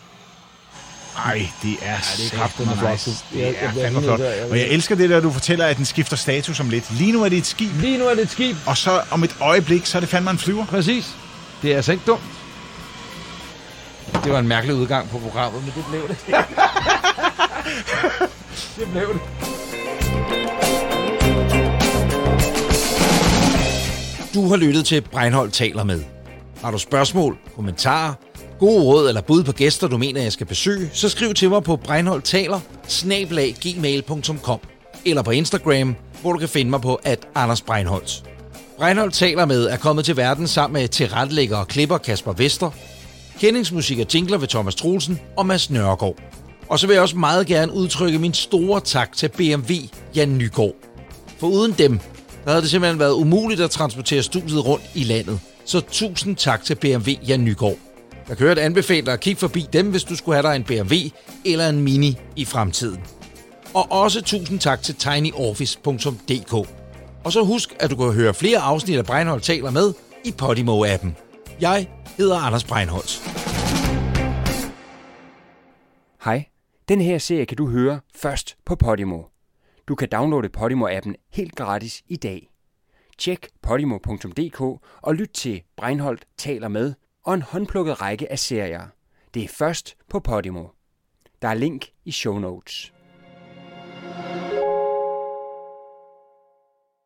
Ej, det er, ja, det er kraftedeme flot. nice. Det jeg er fandme nødt flot. at- jeg- Og jeg elsker det der, du fortæller, at den skifter status om lidt. Lige nu er det et skib, Lige nu er det et skib. og så om et øjeblik, så er det fandme en flyver. Præcis. Det er altså ikke dumt. Det var en mærkelig udgang på programmet, men det blev det. det blev det. Du har lyttet til Breinholt taler med. Har du spørgsmål, kommentarer, gode råd eller bud på gæster, du mener, jeg skal besøge, så skriv til mig på breinholdtaler eller på Instagram, hvor du kan finde mig på at Anders Breinholt. Breinholt taler med er kommet til verden sammen med tilrettelægger og klipper Kasper Vester, kendingsmusik og jingler ved Thomas Troelsen og Mads Nørgaard. Og så vil jeg også meget gerne udtrykke min store tak til BMW Jan Nygaard. For uden dem, der havde det simpelthen været umuligt at transportere studiet rundt i landet. Så tusind tak til BMW Jan Nygaard. Jeg kan høre at anbefale dig at kigge forbi dem, hvis du skulle have dig en BMW eller en Mini i fremtiden. Og også tusind tak til tinyoffice.dk. Og så husk, at du kan høre flere afsnit af Breinholt taler med i Podimo-appen. Jeg hedder Anders Breinholt. Hej. Den her serie kan du høre først på Podimo. Du kan downloade Podimo-appen helt gratis i dag. Tjek podimo.dk og lyt til Breinholt taler med og en håndplukket række af serier. Det er først på Podimo. Der er link i show notes.